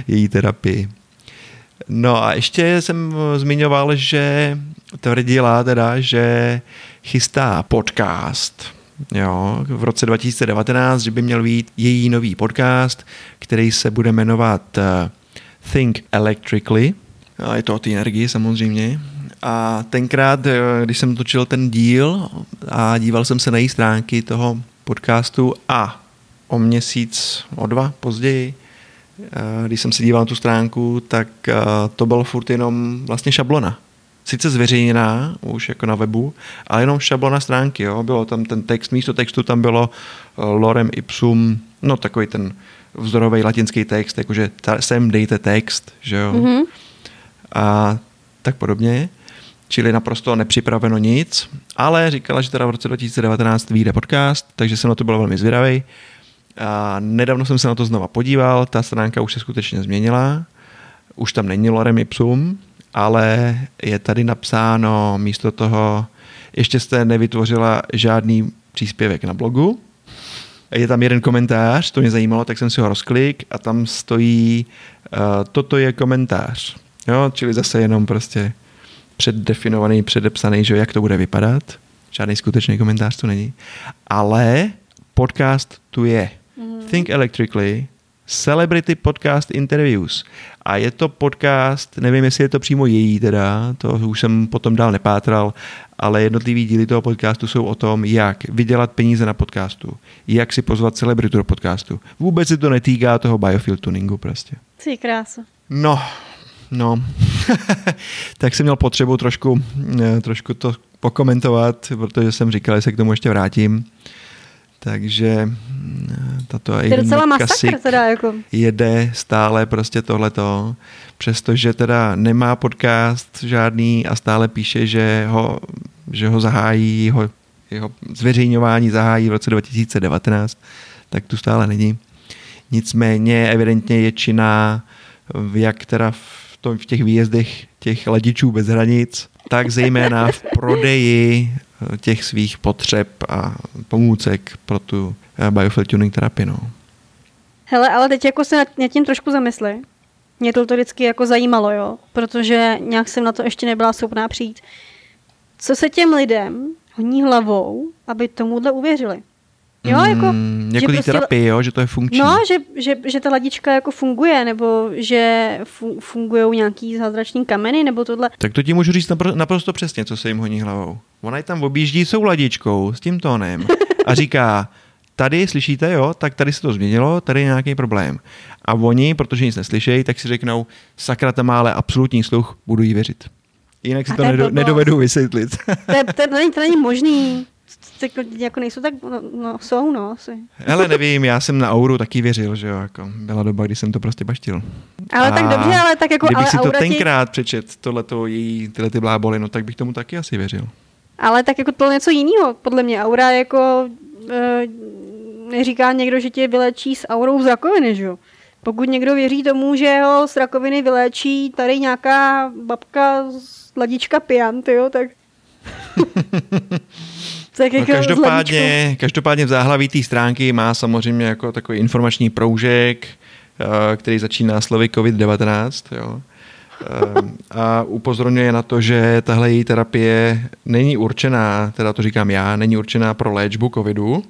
její terapii. No a ještě jsem zmiňoval, že tvrdila teda, že chystá podcast, jo, v roce 2019, že by měl být její nový podcast, který se bude jmenovat uh, Think Electrically. A je to o té energii samozřejmě. A tenkrát, eh, když jsem točil ten díl a díval jsem se na její stránky toho podcastu a o měsíc, o dva později, eh, když jsem se díval na tu stránku, tak to bylo furt jenom vlastně šablona sice zveřejněná už jako na webu, ale jenom šablona stránky, jo. Bylo tam ten text, místo textu tam bylo uh, lorem ipsum, no takový ten vzorový latinský text, jakože sem dejte text, že jo. Mm-hmm. A tak podobně. Čili naprosto nepřipraveno nic, ale říkala, že teda v roce 2019 vyjde podcast, takže jsem na to byl velmi zvědavý. A nedávno jsem se na to znova podíval, ta stránka už se skutečně změnila, už tam není lorem ipsum, ale je tady napsáno místo toho, ještě jste nevytvořila žádný příspěvek na blogu. Je tam jeden komentář, to mě zajímalo, tak jsem si ho rozklik a tam stojí, uh, toto je komentář. Jo, čili zase jenom prostě předdefinovaný, předepsaný, že jak to bude vypadat. Žádný skutečný komentář tu není. Ale podcast tu je. Mm-hmm. Think Electrically Celebrity Podcast Interviews. A je to podcast, nevím, jestli je to přímo její teda, to už jsem potom dál nepátral, ale jednotlivý díly toho podcastu jsou o tom, jak vydělat peníze na podcastu, jak si pozvat celebritu do podcastu. Vůbec se to netýká toho biofield tuningu prostě. Jsi krása. No, no. tak jsem měl potřebu trošku, eh, trošku to pokomentovat, protože jsem říkal, že se k tomu ještě vrátím. Takže tato je docela masakr teda jako. jede stále prostě tohleto, přestože teda nemá podcast žádný a stále píše, že ho, že ho zahájí, jeho, jeho zveřejňování zahájí v roce 2019, tak tu stále není. Nicméně evidentně je činná jak teda v, tom, v těch výjezdech těch ladičů bez hranic, tak zejména v prodeji těch svých potřeb a pomůcek pro tu eh, biofield tuning terapii. No. Hele, ale teď jako se nad tím trošku zamysli. Mě to, to vždycky jako zajímalo, jo, protože nějak jsem na to ještě nebyla schopná přijít. Co se těm lidem honí hlavou, aby tomuhle uvěřili? Jo, jako, mm, jako že prostě, terapii, jo, že to je funkční. No, že, že, že ta ladička jako funguje, nebo že fu, fungují nějaký zázrační kameny, nebo tohle. Tak to ti můžu říct napr- naprosto přesně, co se jim honí hlavou. Ona je tam objíždí tou ladičkou, s tím tónem a říká, tady slyšíte, jo, tak tady se to změnilo, tady je nějaký problém. A oni, protože nic neslyšejí, tak si řeknou, sakra, tam má ale absolutní sluch, budu jí věřit. Jinak si to, to nedo, nedovedu vysvětlit. to, je, to, není, to není možný tak jako nejsou tak, no, no jsou no asi. Hele, nevím, já jsem na Auru taky věřil, že jo, jako byla doba, kdy jsem to prostě baštil. Ale a tak dobře, ale tak jako... Kdybych ale si to tenkrát ti... přečet, tohleto její, tyhle ty bláboli, no tak bych tomu taky asi věřil. Ale tak jako to něco jiného, podle mě. Aura jako, e, neříká někdo, že tě vylečí s aurou z rakoviny, že jo? Pokud někdo věří tomu, že ho z rakoviny vyléčí tady nějaká babka z ladička pian, jo, tak... Tak No, jako každopádně, každopádně v záhlaví té stránky má samozřejmě jako takový informační proužek, eh, který začíná slovy COVID-19. Jo. Eh, A upozorňuje na to, že tahle její terapie není určená, teda to říkám já, není určená pro léčbu covidu.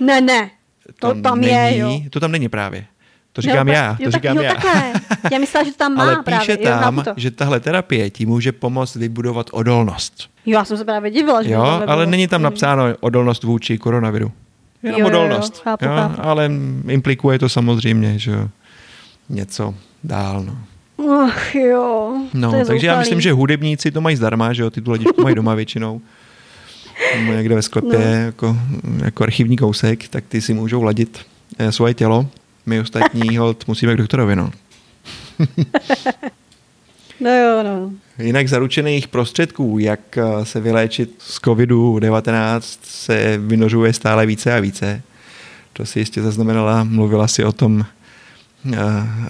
Ne, ne, to, tam není, je, jo. To tam není právě. To říkám jo, já, jo, to tak, říkám jo, já. Takhle. Já myslela, že to tam má Ale právě. píše jo, tam, to. že tahle terapie ti může pomoct vybudovat odolnost. Jo, já jsem se právě divila, že Jo, ale bylo. není tam Mm. napsáno odolnost vůči koronaviru. Jenom Jo, jo, jo, odolnost. chápu, jo, chápu. ale implikuje to samozřejmě, že jo, něco dál. No, Ach jo, no to je takže já zoufalý. myslím, že hudebníci to mají zdarma, že jo, ty tu ledičku mají doma většinou. Nebo někde ve sklepě No. jako, jako archivní kousek, tak ty si můžou ladit eh, svoje tělo. My ostatní hold musíme k doktorovi, no. No jo, no. Jinak zaručených prostředků, jak eh, se vyléčit z COVID-19, se vynořuje stále více a více. To si jistě zaznamenala, mluvila si o tom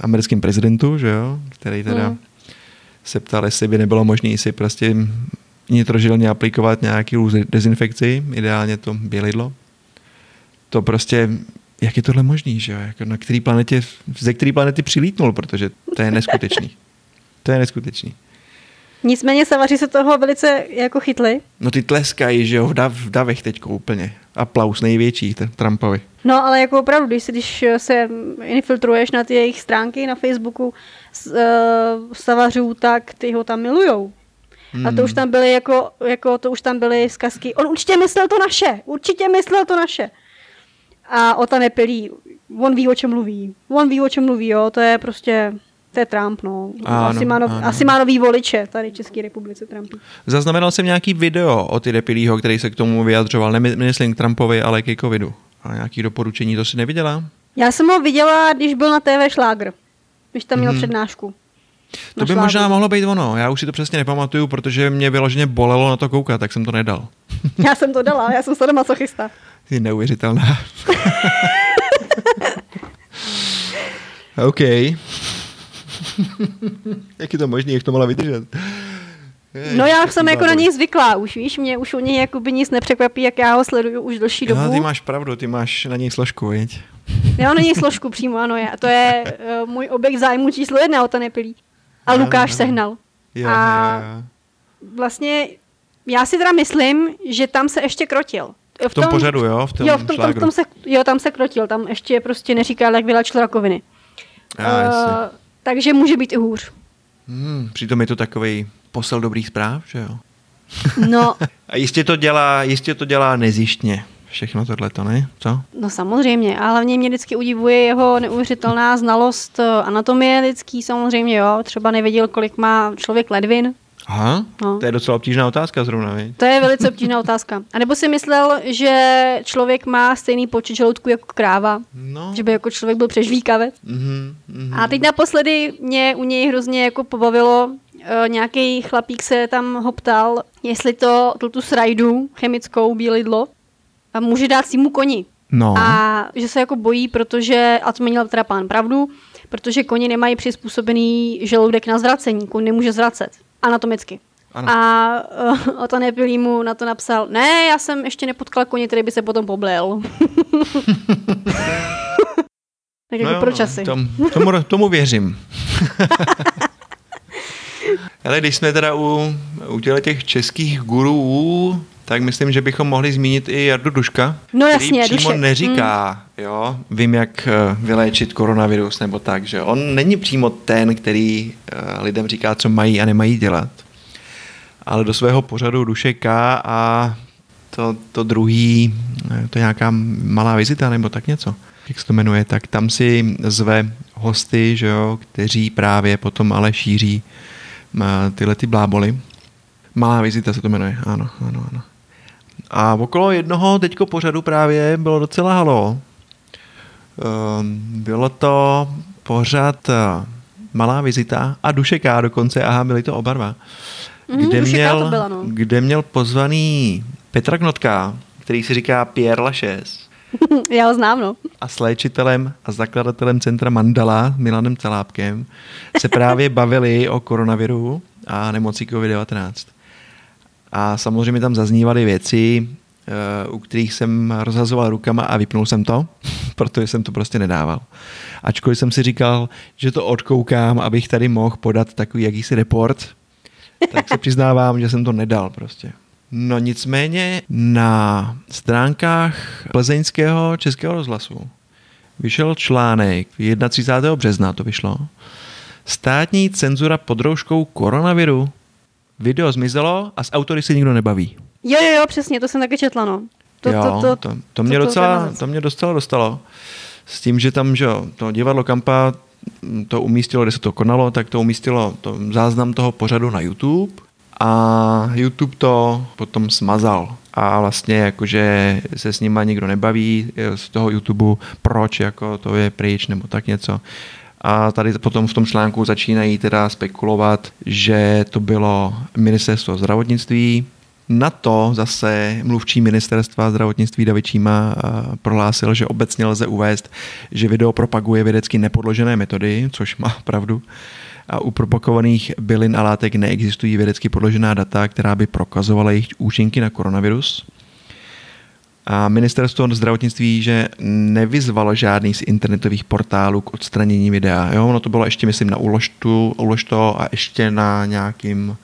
americkém prezidentu, že jo? který teda Hmm. se ptal, jestli by nebylo možné si prostě nitrožilně aplikovat nějaký dezinfekci, ideálně to bělidlo. To prostě, jak je tohle možný, že jo? Jako na který planetě, ze který planety přilítnul, protože to je neskutečný. To je neskutečný. Nicméně savaři se toho velice jako chytli. No ty tleskají, že jo, v, dav, v davech teďko úplně. Aplaus největší t- Trumpovi. No ale jako opravdu, když, si, když se infiltruješ na ty jejich stránky na Facebooku s, uh, savařů, tak ty ho tam milujou. Hmm. A to už tam byly jako, jako, to už tam byly zkazky. On určitě myslel to naše, určitě myslel to naše. A o ta nepilí, on ví, o čem mluví. On ví, o čem mluví, jo, to je prostě, to je Trump, no. Ano, asi, má ano. asi má nový voliče tady v České republice Trump. Zaznamenal jsem nějaký video o ty Depilího, který se k tomu vyjadřoval. Nemy- Nemyslím k Trumpovi, ale ke covidu. A nějaký doporučení, to si neviděla? Já jsem ho viděla, když byl na TV Šlágr, když tam měl Mhm. přednášku. To by možná mohlo být ono. Já už si to přesně nepamatuju, protože mě vyloženě bolelo na to koukat, tak jsem to nedal. Já jsem to dala, já jsem sadomasochista. Jsi neuvěřitelná. OK. Jak je to možné, jak to mohla vydržet? Ježiš, No já jsem jako na něj zvyklá už, víš, mě už u něj jakoby nic nepřekvapí, jak já ho sleduju už delší dobu. Jo, ty máš pravdu, ty máš na něj složku, viď? Já mám na něj složku přímo, ano, já. to je uh, můj objekt zájmu číslo jedna o to nepilí. A Ano, Lukáš ano. sehnal. Jo, A- jo, jo. Vlastně já si teda myslím, že tam se ještě krotil. V tom pořadu, jo? V tom jo, v tom, tom, tom se, jo, tam se krotil, tam ještě prostě neříkal, jak vylečil rakoviny. Já, jasně. Takže může být i hůř. Hmm, přitom je to takový posel dobrých zpráv, že jo? No, A jistě to dělá, jistě to dělá nezjištně. Všechno tohle to, ne? Co? No samozřejmě, a hlavně mě vždycky udivuje jeho neuvěřitelná znalost eh, anatomie lidský samozřejmě, jo. Třeba nevěděl, kolik má člověk ledvin. Aha, No. to je docela obtížná otázka zrovna, viď? To je velice obtížná otázka. A nebo si myslel, že člověk má stejný počet žaludků jako kráva, No. že by jako člověk byl přežvíkavec. Mhm, mhm. A teď naposledy mě u něj hrozně jako pobavilo, uh, nějaký chlapík se tam ho ptal, jestli to, tu, tu srajdu chemickou bílidlo a může dát svýmu koni. No. A že se jako bojí, protože, a to měl teda pán pravdu, protože koni nemají přizpůsobený žaludek na zvracení, kon nemůže zvracet anatomicky. Ano. A uh, o to nepilý mu na to napsal, ne, já jsem ještě nepotkal koně, který by se potom poblel. tak jako pro časy. Tom, tomu, tomu věřím. Ale když jsme teda u, u těle těch českých gurů, tak myslím, že bychom mohli zmínit i Jardu Duška, No který jasně, přímo Dušek, neříká, jo, vím, jak eh, vyléčit koronavirus nebo tak, že on není přímo ten, který eh, lidem říká, co mají a nemají dělat. Ale do svého pořadu Dušek K a to, to druhý, eh, to je nějaká malá vizita nebo tak něco, jak se to jmenuje, tak tam si zve hosty, že jo, kteří právě potom ale šíří tyhle ty bláboli. Malá vizita se to jmenuje, ano, ano, ano. A okolo jednoho teďko pořadu právě bylo docela halo. Ehm, Bylo to pořad eh, Malá vizita a Dušeká dokonce, aha, byli to oba dva. Mhm, Kde, Dušeká měl, to byla, no. kde měl pozvaný Petra Knotka, který si říká Pierre Lachaise Já ho znám, no. a s léčitelem a zakladatelem centra Mandala Milanem Celápkem se právě bavili o koronaviru a nemoci COVID-19. A samozřejmě tam zaznívaly věci, u kterých jsem rozhazoval rukama a vypnul jsem to, protože jsem to prostě nedával. Ačkoliv jsem si říkal, že to odkoukám, abych tady mohl podat takový jakýsi report, tak se přiznávám, že jsem to nedal prostě. No nicméně na stránkách plzeňského českého rozhlasu vyšel článek 31. března to vyšlo. Státní cenzura pod rouškou koronaviru. Video zmizelo a s autory se nikdo nebaví. Jo, jo, jo, přesně, to jsem taky četla, no. To, jo, to, to, to, to, mě to, docela, to, mě docela dostalo. S tím, že tam, že to divadlo Kampa to umístilo, kde se to konalo, tak to umístilo to záznam toho pořadu na YouTube a YouTube to potom smazal a vlastně jakože se s nima nikdo nebaví z toho YouTube, proč jako to je pryč nebo tak něco. A tady potom v tom článku začínají teda spekulovat, že to bylo ministerstvo zdravotnictví, na to zase mluvčí ministerstva zdravotnictví David Číma prohlásil, že obecně lze uvést, že video propaguje vědecky nepodložené metody, což má pravdu. A u propagovaných bylin a látek neexistují vědecky podložená data, která by prokazovala jejich účinky na koronavirus. A ministerstvo zdravotnictví, že nevyzvalo žádný z internetových portálů k odstranění videa. Jo, ono to bylo ještě, myslím, na Uložtu, Uložto a ještě na nějakým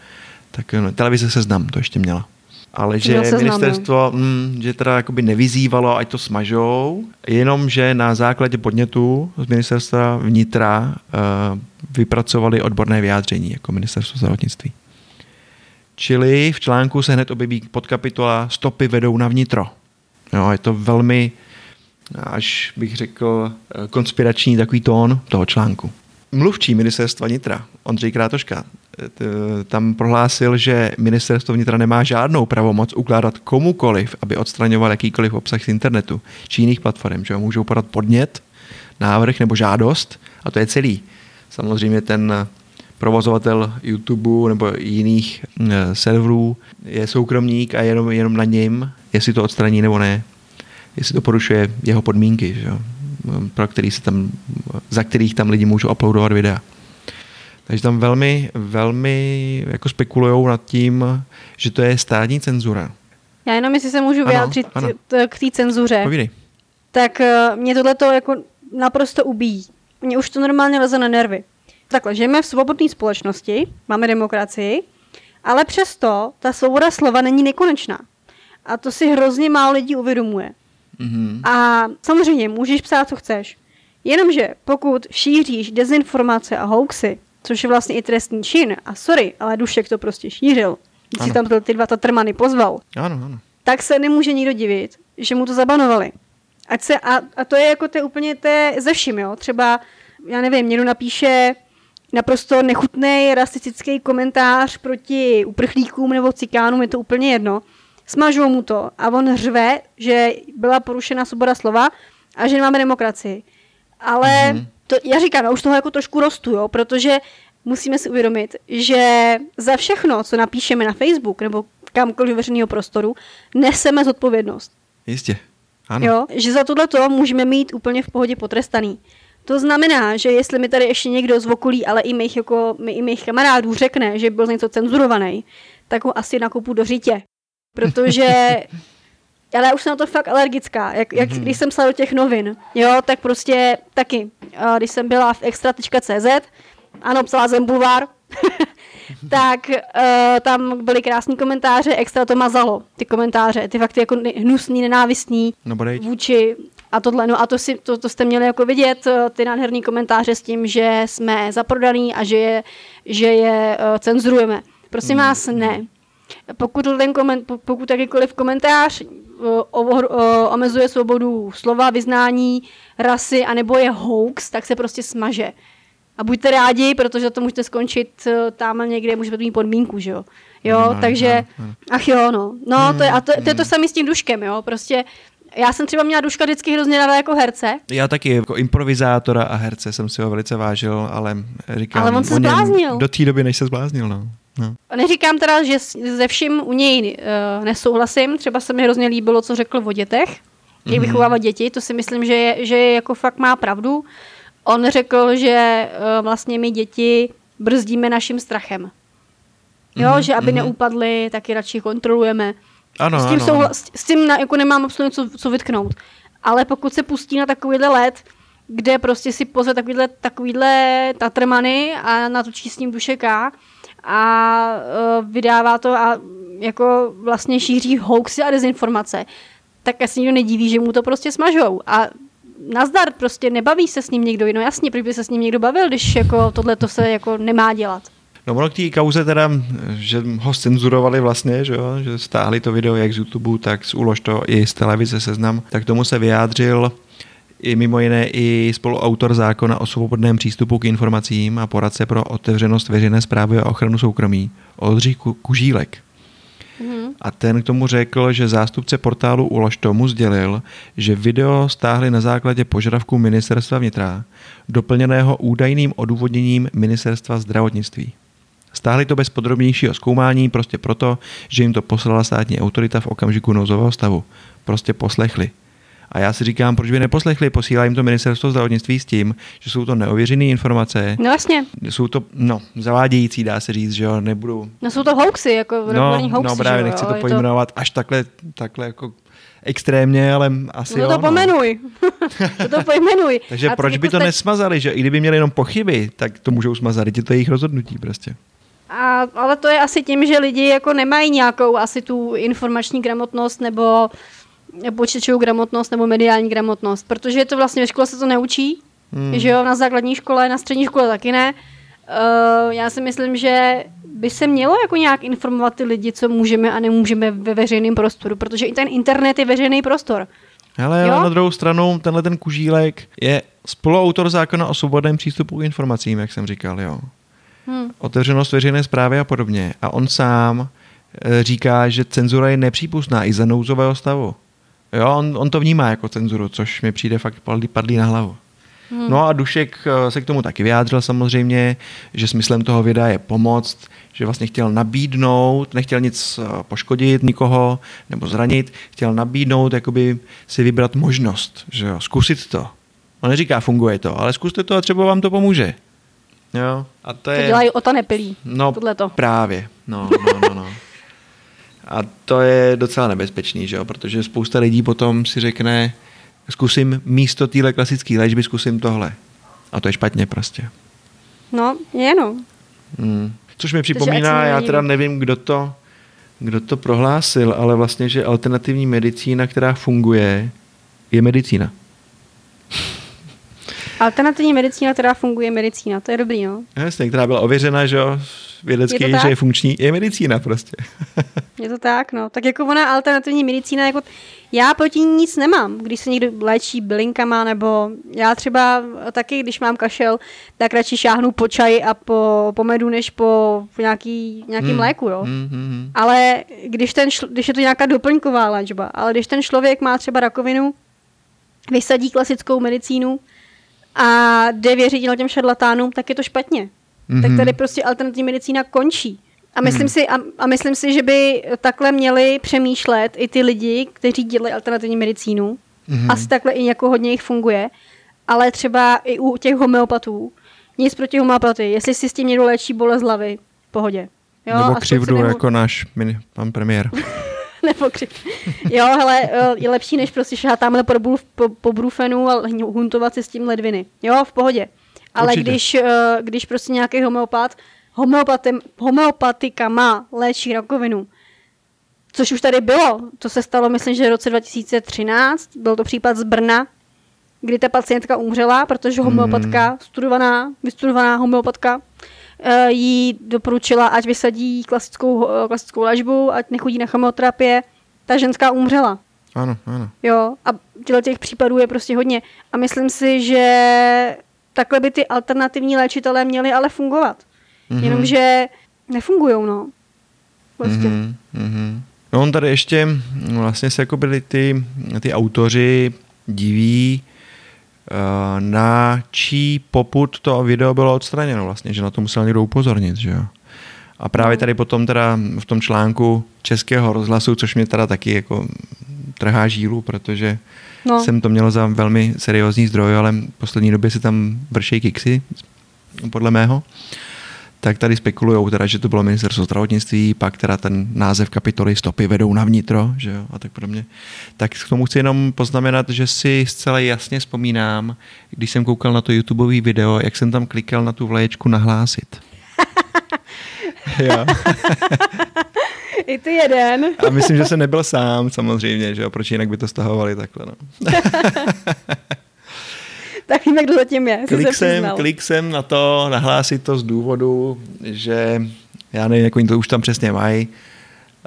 tak no, televize Seznam to ještě měla ale že ministerstvo, mm, že teda jakoby nevyzývalo, ať to smažou, jenom že na základě podnětu z ministerstva vnitra uh, vypracovali odborné vyjádření jako ministerstvo zdravotnictví. Čili v článku se hned objeví podkapitola Stopy vedou na vnitro. Jo, je to velmi, až bych řekl, eh, konspirační takový tón toho článku. Mluvčí ministerstva vnitra, Ondřej Krátoška, tam prohlásil, že ministerstvo vnitra nemá žádnou pravomoc ukládat komukoliv, aby odstraňoval jakýkoliv obsah z internetu či jiných platform, že můžou podat podnět, návrh nebo žádost a to je celý. Samozřejmě ten provozovatel YouTube nebo jiných eh, serverů je soukromník a jenom, jenom na něm, jestli to odstraní nebo ne, jestli to porušuje jeho podmínky, že? Pro který se tam, za kterých tam lidi můžou uploadovat videa. Takže tam velmi, velmi jako spekulují nad tím, že to je státní cenzura. Já jenom, jestli se můžu vyjádřit ano, ano. k té cenzuře. Povídej. Tak uh, mě tohle to jako naprosto ubíjí. Mně už to normálně leze na nervy. Takhle, žijeme v svobodné společnosti, máme demokracii, ale přesto ta svoboda slova není nekonečná. A to si hrozně málo lidí uvědomuje. Mm-hmm. A samozřejmě můžeš psát, co chceš. Jenomže pokud šíříš dezinformace a hoaxy, což je vlastně i trestný čin. A sorry, ale Dušek to prostě šířil. Když si tam ty dva tatrmany pozval. Ano, ano. Tak se nemůže nikdo divit, že mu to zabanovali. Ať se, a, a to je jako to úplně té ze vším, jo. Třeba, já nevím, někdo napíše naprosto nechutný rasistický komentář proti uprchlíkům nebo cikánům, je to úplně jedno. Smažou mu to a on řve, že byla porušena svoboda slova a že nemáme demokracii. Ale mm-hmm to, já říkám, já už toho jako trošku rostu, jo, protože musíme si uvědomit, že za všechno, co napíšeme na Facebook nebo kamkoliv veřejného prostoru, neseme zodpovědnost. Jistě. Ano. Jo, že za tohle to můžeme mít úplně v pohodě potrestaný. To znamená, že jestli mi tady ještě někdo z okolí, ale i mých, jako, i mých kamarádů řekne, že byl něco cenzurovaný, tak ho asi nakupu do řítě. Protože ale já už jsem na to fakt alergická. Jak, jak mm-hmm. když jsem psala do těch novin, jo, tak prostě taky. Když jsem byla v extra.cz, ano, psala jsem bulvár, tak uh, tam byly krásní komentáře, extra to mazalo, ty komentáře, ty fakt jako hnusný, nenávistný no, vůči a tohle, no a to, si, to, to jste měli jako vidět, eh, ty nádherný komentáře s tím, že jsme zaprodaný a že je, že je uh, cenzurujeme. Prosím mm. vás, ne. Pokud, ten koment, pokud jakýkoliv komentář omezuje svobodu slova, vyznání, rasy, anebo je hoax, tak se prostě smaže. A buďte rádi, protože to můžete skončit e, tam někde, můžete mít podmínku, že jo. Jo, no, takže, no, no. ach jo, no. No, to je, a to, to je to samé s tím duškem, jo. Prostě já jsem třeba měla Duška vždycky hrozně ráda jako herce. Já taky jako improvizátora a herce jsem si ho velice vážil, ale říkám, ale on se zbláznil. Do té doby, než se zbláznil, no. No. Neříkám teda, že ze vším u něj uh, nesouhlasím. Třeba se mi hrozně líbilo, co řekl o dětech. Jak mm-hmm. vychovávat děti, to si myslím, že je, že je jako fakt má pravdu. On řekl, že uh, vlastně my děti brzdíme naším strachem. Jo, mm-hmm. že aby mm-hmm. neupadly, taky radši kontrolujeme Ano, s tím, ano, souhla- ano. s, s tím na, jako nemám absolutně co, co vytknout. Ale pokud se pustí na takovýhle let, kde prostě si pozve takovýhle, takovýhle tatrmany a natočí s ním duše K a uh, vydává to a jako vlastně šíří hoaxy a dezinformace, tak asi nikdo nediví, že mu to prostě smažou. A nazdar, prostě nebaví se s ním někdo, no jasně, proč by se s ním někdo bavil, když jako tohle to se jako nemá dělat. No ono k té kauze teda, že ho cenzurovali vlastně, že, jo, že stáhli to video jak z YouTube, tak z Ulož to i z televize Seznam, tak tomu se vyjádřil i mimo jiné i spoluautor zákona o svobodném přístupu k informacím a poradce pro otevřenost veřejné zprávy a ochranu soukromí, Oldřich Ku- Kužílek. Mhm. A ten k tomu řekl, že zástupce portálu Ulož tomu sdělil, že video stáhli na základě požadavků ministerstva vnitra, doplněného údajným odůvodněním ministerstva zdravotnictví. Stáhli to bez podrobnějšího zkoumání, prostě proto, že jim to poslala státní autorita v okamžiku nouzového stavu. Prostě poslechli. A já si říkám, proč by neposlechli, posílá jim to ministerstvo zdravotnictví s tím, že jsou to neověřené informace, No jasně, jsou to, no, zavádějící, dá se říct, že jo, nebudu, no jsou to hoaxy, jako no, hoaxy, no právě jo, nechci jo, to pojmenovat až takhle, takhle jako extrémně, ale asi No jo. to no. pomenuj. to to pojmenuj. Takže A proč by to stač- nesmazali, že i kdyby měli jenom pochyby, tak to můžou smazat, je to jejich rozhodnutí prostě. A, ale to je asi tím, že lidi jako nemají nějakou asi tu informační gramotnost nebo počítačovou gramotnost nebo mediální gramotnost, protože je to vlastně ve škole se to neučí, hmm. že jo, na základní škole, na střední škole taky ne. Uh, já si myslím, že by se mělo jako nějak informovat ty lidi, co můžeme a nemůžeme ve veřejném prostoru, protože i ten internet je veřejný prostor. Hele, Jo? ale na druhou stranu, tenhle ten kužílek je spoluautor zákona o svobodném přístupu k informacím, jak jsem říkal, jo. Hmm. Otevřenost veřejné zprávy a podobně. A on sám e, říká, že cenzura je nepřípustná i za nouzového stavu. Jo, on, on to vnímá jako cenzuru, což mi přijde fakt padlý, padlý na hlavu. Hmm. No a Dušek eh, se k tomu taky vyjádřil samozřejmě, že smyslem toho videa je pomoct, že vlastně chtěl nabídnout, nechtěl nic eh, poškodit nikoho nebo zranit, chtěl nabídnout, jakoby si vybrat možnost, že jo, zkusit to. On neříká, funguje to, ale zkuste to a třeba vám to pomůže. Jo, a to To je... dělají o to nepilí. No Tohleto. právě, no, no, no, no. A to je docela nebezpečný, že jo? protože spousta lidí potom si řekne, zkusím místo téhle klasické léčby, zkusím tohle. A to je špatně prostě. No, je no. Hmm. Což mi připomíná, já teda nevím, kdo to, kdo to prohlásil, ale vlastně, že alternativní medicína, která funguje, je medicína. Alternativní medicína, která funguje, medicína, to je dobrý, no. Jasně, která byla ověřena, že jo, vědecky, Je že je funkční, je medicína prostě. Je to tak, no. Tak jako ona alternativní medicína, jako já proti ní nic nemám, když se někdo léčí bylinkama, nebo já třeba taky, když mám kašel, tak radši šáhnu po čaji a po, po medu, než po, po nějaký, nějakým Hmm. léku, jo. Hmm, hmm, hmm. Ale když, ten šl- když je to nějaká doplňková léčba, ale když ten člověk má třeba rakovinu, vysadí klasickou medicínu a jde věřit těm šarlatánům, tak je to špatně. Mm-hmm. Tak Mhm. tady prostě alternativní medicína končí. A myslím, Mhm. si, a, a myslím si, že by takhle měli přemýšlet i ty lidi, kteří dělají alternativní medicínu. Mhm. Mm-hmm. Asi takhle i jako hodně jich funguje. Ale třeba i u těch homeopatů. Nic proti homeopatii. Jestli si s tím někdo léčí bolest hlavy, v pohodě. Jo, Nebo křivdu, neho- jako náš mini, pan premiér. nebo křiv. Jo, hele, je lepší, než prostě šát tamhle po, po, po brufenu a huntovat si s tím ledviny. Jo, v pohodě. Ale Určitě. když, eh, když prostě nějaký homeopat, homeopatem, homeopatika má léčí rakovinu, což už tady bylo, to se stalo, myslím, že v roce 2013, byl to případ z Brna, kdy ta pacientka umřela, protože homeopatka, studovaná, vystudovaná homeopatka, eh, jí doporučila, ať vysadí klasickou, eh, klasickou léčbu, ať nechodí na chemoterapie. Ta ženská umřela. Ano, ano. Jo, a těchto těch případů je prostě hodně. A myslím si, že takhle by ty alternativní léčitelé měli ale fungovat. Mhm. Mm-hmm. Jenomže nefungujou, no. Prostě. Mm-hmm. Mhm, mhm. No on tady ještě no, vlastně se jako byli ty, ty autoři diví, eh, na čí poput to video bylo odstraněno vlastně, že na to musel někdo upozornit, že jo. A právě No. tady potom teda v tom článku Českého rozhlasu, což mě teda taky jako trhá žílu, protože No. jsem to měl za velmi seriózní zdroj, ale v poslední době se tam vršej kiksy, podle mého. tak tady spekulují teda, že to bylo ministerstvo zdravotnictví, pak teda ten název kapitoly stopy vedou na vnitro, že jo, a tak podobně. Tak k tomu chci jenom poznamenat, že si zcela jasně vzpomínám, když jsem koukal na to YouTubeový video, jak jsem tam klikal na tu vlaječku nahlásit. jo. I ty jeden. a myslím, že jsem nebyl sám samozřejmě, že jo, proč jinak by to stahovali takhle, no. tak víme, kdo zatím je. Klik jsem, klik jsem na to, nahlásit to z důvodu, že já nevím, jak oni to už tam přesně mají,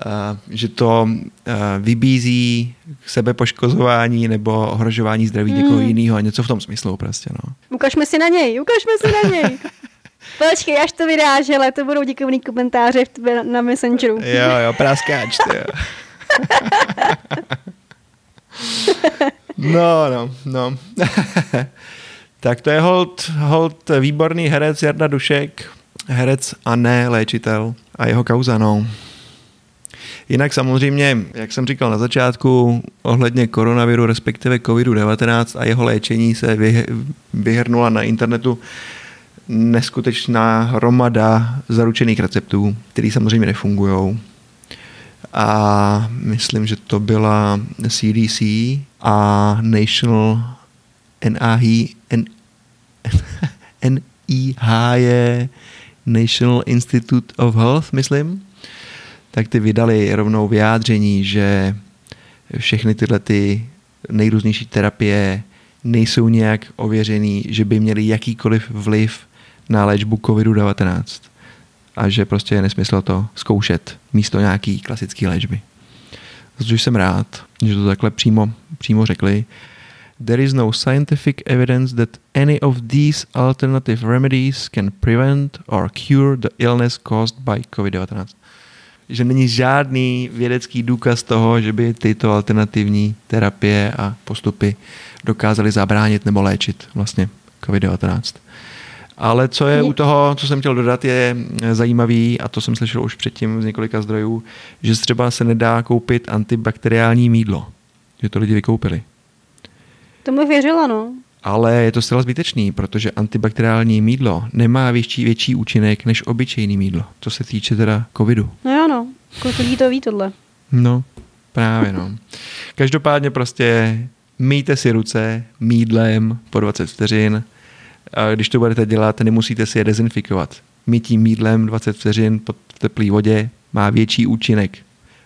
Uh, že to uh, vybízí k sebepoškozování nebo ohrožování zdraví mm. někoho jiného a něco v tom smyslu prostě, no. Ukažme si na něj, ukažme si na něj. Počkej, až to vydáš, ale to budou dikovný komentáře na Messengeru. Jo, jo, praskáč, jo. No, no, no. tak to je hold, hold výborný herec Jarda Dušek, herec a ne léčitel a jeho kauza, no. Jinak samozřejmě, jak jsem říkal na začátku, ohledně koronaviru, respektive COVID-19 a jeho léčení se vyhrnula na internetu neskutečná hromada zaručených receptů, které samozřejmě nefungují a myslím, že to byla CDC a National NIH, N, NIH je National Institute of Health, myslím, tak ty vydali rovnou vyjádření, že všechny tyhle ty nejrůznější terapie nejsou nějak ověřený, že by měly jakýkoliv vliv na léčbu COVID-19 a že prostě je nesmysl to zkoušet místo nějaký klasický léčby. Což jsem rád, že to takhle přímo, přímo řekli. There is no scientific evidence that any of these alternative remedies can prevent or cure the illness caused by COVID-19. Že není žádný vědecký důkaz toho, že by tyto alternativní terapie a postupy dokázaly zabránit nebo léčit vlastně COVID-19. Ale co je u toho, co jsem chtěl dodat, je zajímavý, a to jsem slyšel už předtím z několika zdrojů, že třeba se nedá koupit antibakteriální mídlo. Že to lidi vykoupili. Tomu věřila, no. Ale je to zcela zbytečný, protože antibakteriální mídlo nemá větší, větší účinek než obyčejný mídlo, co se týče teda covidu. No jo, no. Kolik lidí to ví tohle? No, právě no. Každopádně prostě myjte si ruce mídlem po 20 vteřin, když to budete dělat, nemusíte si je dezinfikovat. Mytí mídlem 20 vteřin pod teplé vodě má větší účinek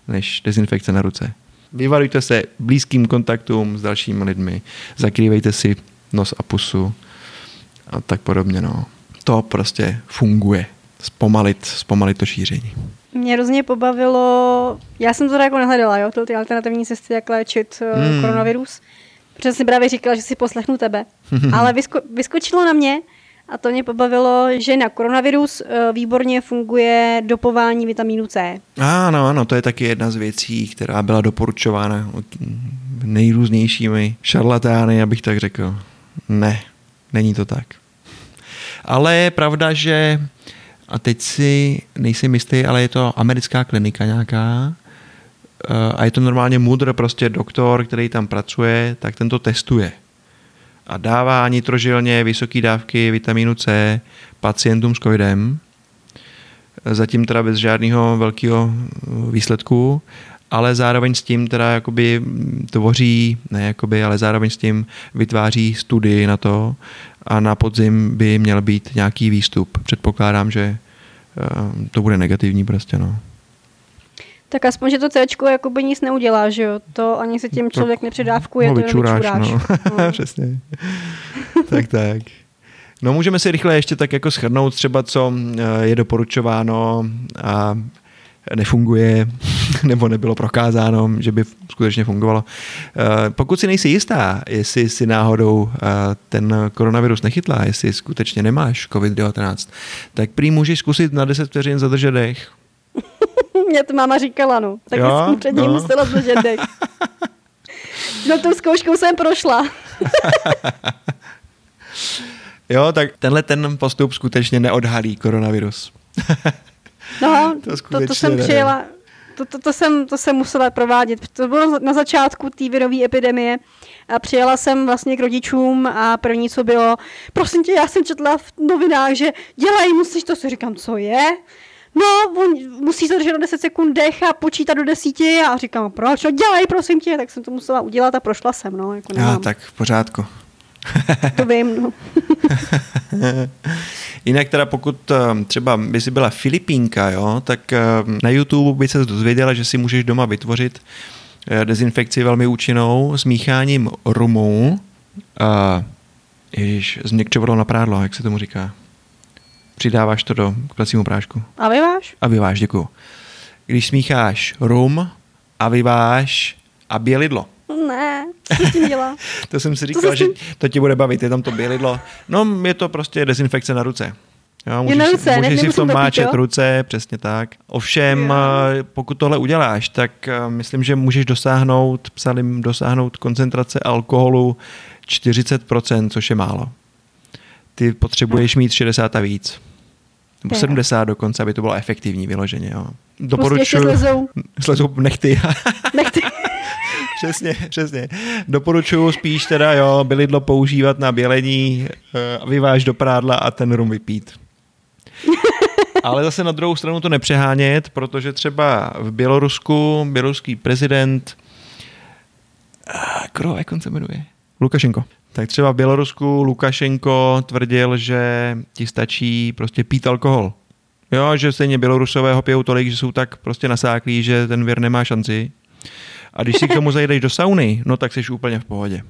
než dezinfekce na ruce. Vyvarujte se blízkým kontaktům s dalšími lidmi, zakrývejte si nos a pusu a tak podobně. No. To prostě funguje. Zpomalit, zpomalit to šíření. Mě hrozně pobavilo, já jsem to jako nehledala, jo, ty alternativní cesty, jak léčit hmm. koronavirus. Protože jsem právě říkala, že si poslechnu tebe. Ale vysko, vyskočilo na mě, a to mě pobavilo, že na koronavirus eh, výborně funguje dopování vitamínu C. Ano, ano, to je taky jedna z věcí, která byla doporučována nejrůznějšími šarlatány, abych tak řekl. Ne, není to tak. Ale je pravda, že a teď si nejsem jistý, ale je to americká klinika nějaká, a je to normálně mudr, prostě doktor, který tam pracuje, tak ten to testuje. A dává nitrožilně vysoké dávky vitamínu C pacientům s covidem, zatím teda bez žádného velkého výsledku, ale zároveň s tím teda jakoby tvoří, ne jakoby, ale zároveň s tím vytváří studii na to a na podzim by měl být nějaký výstup. Předpokládám, že eh, to bude negativní prostě, no. Tak aspoň, že to C jakoby nic neudělá, že jo? To ani se tím člověk nepředávkuje, no, to vyčuráš. No. no. Přesně. tak, tak. No můžeme si rychle ještě tak jako schrnout třeba, co eh, je doporučováno a nefunguje, nebo nebylo prokázáno, že by skutečně fungovalo. Eh, pokud si nejsi jistá, jestli si náhodou eh, ten koronavirus nechytla, jestli skutečně nemáš COVID-19, tak prý můžeš zkusit na 10 vteřin zadržet dech, mě to máma říkala, no. Tak jo, jsem před ním no. musela zdržet dech. No tou zkouškou jsem prošla. jo, tak tenhle ten postup skutečně neodhalí koronavirus. no, to, to, to jsem ne. přijela to, to, to, jsem, to jsem musela provádět. To bylo na začátku té virové epidemie. A přijela jsem vlastně k rodičům a první, co bylo, prosím tě, já jsem četla v novinách, že dělají, musíš to, si říkám, co je? No, on musí se držet na 10 sekund dech a počítat do desíti a říkám, proč? No dělej, prosím tě, tak jsem to musela udělat a prošla jsem, no. Jako Já, tak v pořádku. to vím, no. Jinak teda pokud eh, třeba by si byla Filipínka, jo, tak eh, na YouTube by se dozvěděla, že si můžeš doma vytvořit eh, dezinfekci velmi účinnou s mícháním rumu a ježiš, změkčovalo na prádlo, jak se tomu říká. Přidáváš to do k plecímu prášku. A vyváš? A vyváš, děkuju. Když smícháš rum a vyváš a bělidlo. Ne, co s tím dělá? to jsem si říkal, že to ti bude bavit, je tam to bělidlo. No, je to prostě dezinfekce na ruce. Jo, můžeš, na ruce, můžeš ne, si v tom dopít, máčet jo? ruce, přesně tak. Ovšem, Jo. eh, pokud tohle uděláš, tak eh, myslím, že můžeš dosáhnout, psali, dosáhnout koncentrace alkoholu 40%, což je málo. Ty potřebuješ mít 60 a víc. Nebo Jo. 70 dokonce, aby to bylo efektivní vyloženě. Jo. Prostě Doporučuji. slezou Slezou nechty. nechty. přesně, přesně. Doporučuji spíš teda, jo, bylidlo používat na bělení, eh, vyváž do prádla a ten rum vypít. Ale zase na druhou stranu to nepřehánět, protože třeba v Bělorusku běloruský prezident ah, Kro, jak on se jmenuje? Lukašenko. Tak třeba v Bělorusku Lukašenko tvrdil, že ti stačí prostě pít alkohol. Jo, že stejně Bělorusové ho pijou tolik, že jsou tak prostě nasáklí, že ten věr nemá šanci. A když si k tomu zajdeš do sauny, no tak jsi úplně v pohodě.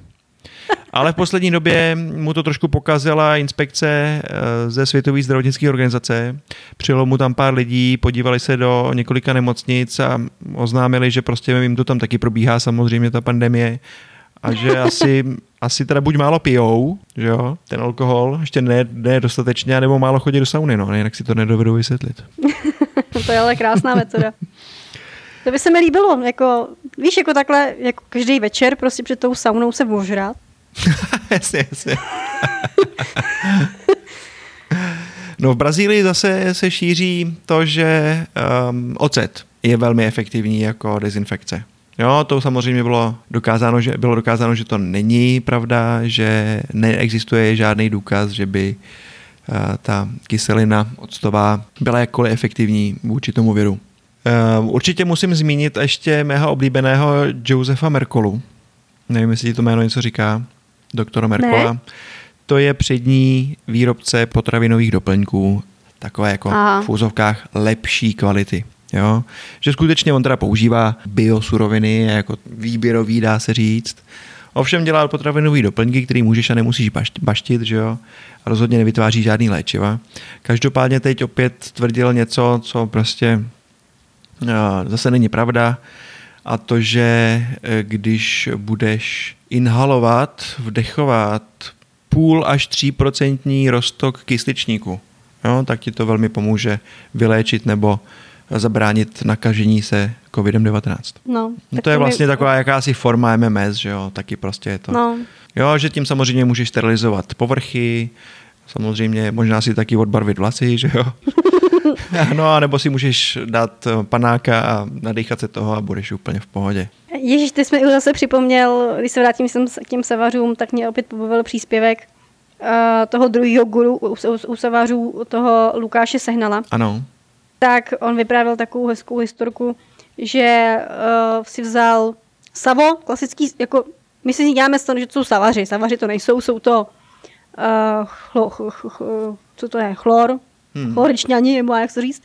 Ale v poslední době mu to trošku pokazila inspekce eh, ze Světové zdravotnické organizace. Přijelo mu tam pár lidí, podívali se do několika nemocnic a oznámili, že prostě jim to tam taky probíhá samozřejmě ta pandemie a že asi, asi teda buď málo pijou, že jo, ten alkohol, ještě ne, ne dostatečně, nebo málo chodí do sauny, no, jinak si to nedovedu vysvětlit. to je ale krásná metoda. To by se mi líbilo, jako, víš, jako takhle, jako každý večer prostě před tou saunou se ožrat. jasně, jasně. No v Brazílii zase se šíří to, že um, ocet je velmi efektivní jako dezinfekce. Jo, to samozřejmě bylo dokázáno, že, bylo dokázáno, že to není pravda, že neexistuje žádný důkaz, že by uh, ta kyselina octová byla jakkoliv efektivní vůči tomu viru. Uh, určitě musím zmínit ještě mého oblíbeného Josefa Merkolu. Nevím, jestli ti to jméno něco říká. Doktora Merkola. Ne. To je přední výrobce potravinových doplňků, takové jako Aha. v úzovkách lepší kvality. Jo? Že skutečně on teda používá biosuroviny jako výběrový, dá se říct. Ovšem dělá potravinové doplňky, který můžeš a nemusíš bašt- baštit, že jo? A rozhodně nevytváří žádný léčiva. Každopádně teď opět tvrdil něco, co prostě uh, zase není pravda. A to, že eh, když budeš inhalovat, vdechovat půl až 3% roztok kysličníku, jo, tak ti to velmi pomůže vyléčit nebo zabránit nakažení se COVID-19. No, No to je mi- vlastně taková jakási forma MMS, že jo, taky prostě je to. No, Jo, že tím samozřejmě můžeš sterilizovat povrchy, samozřejmě možná si taky odbarvit vlasy, že jo. no a nebo si můžeš dát eh, panáka a nadýchat se toho a budeš úplně v pohodě. Ježíš, ty jsi mi zase připomněl, když se vrátím k těm savařům, tak mě opět pobavil příspěvek uh, toho druhého guru u, u, u savařů, toho Lukáše Sehnala. Ano. Tak on vyprávěl takovou hezkou historku, že uh, si vzal savo, klasický, jako my si děláme toho, že to jsou savaři. Savaři to nejsou, jsou to uh, chlo, ch, ch, ch, co to je, chlor, Hmm. hmm. chloričňani, nebo jak to říct.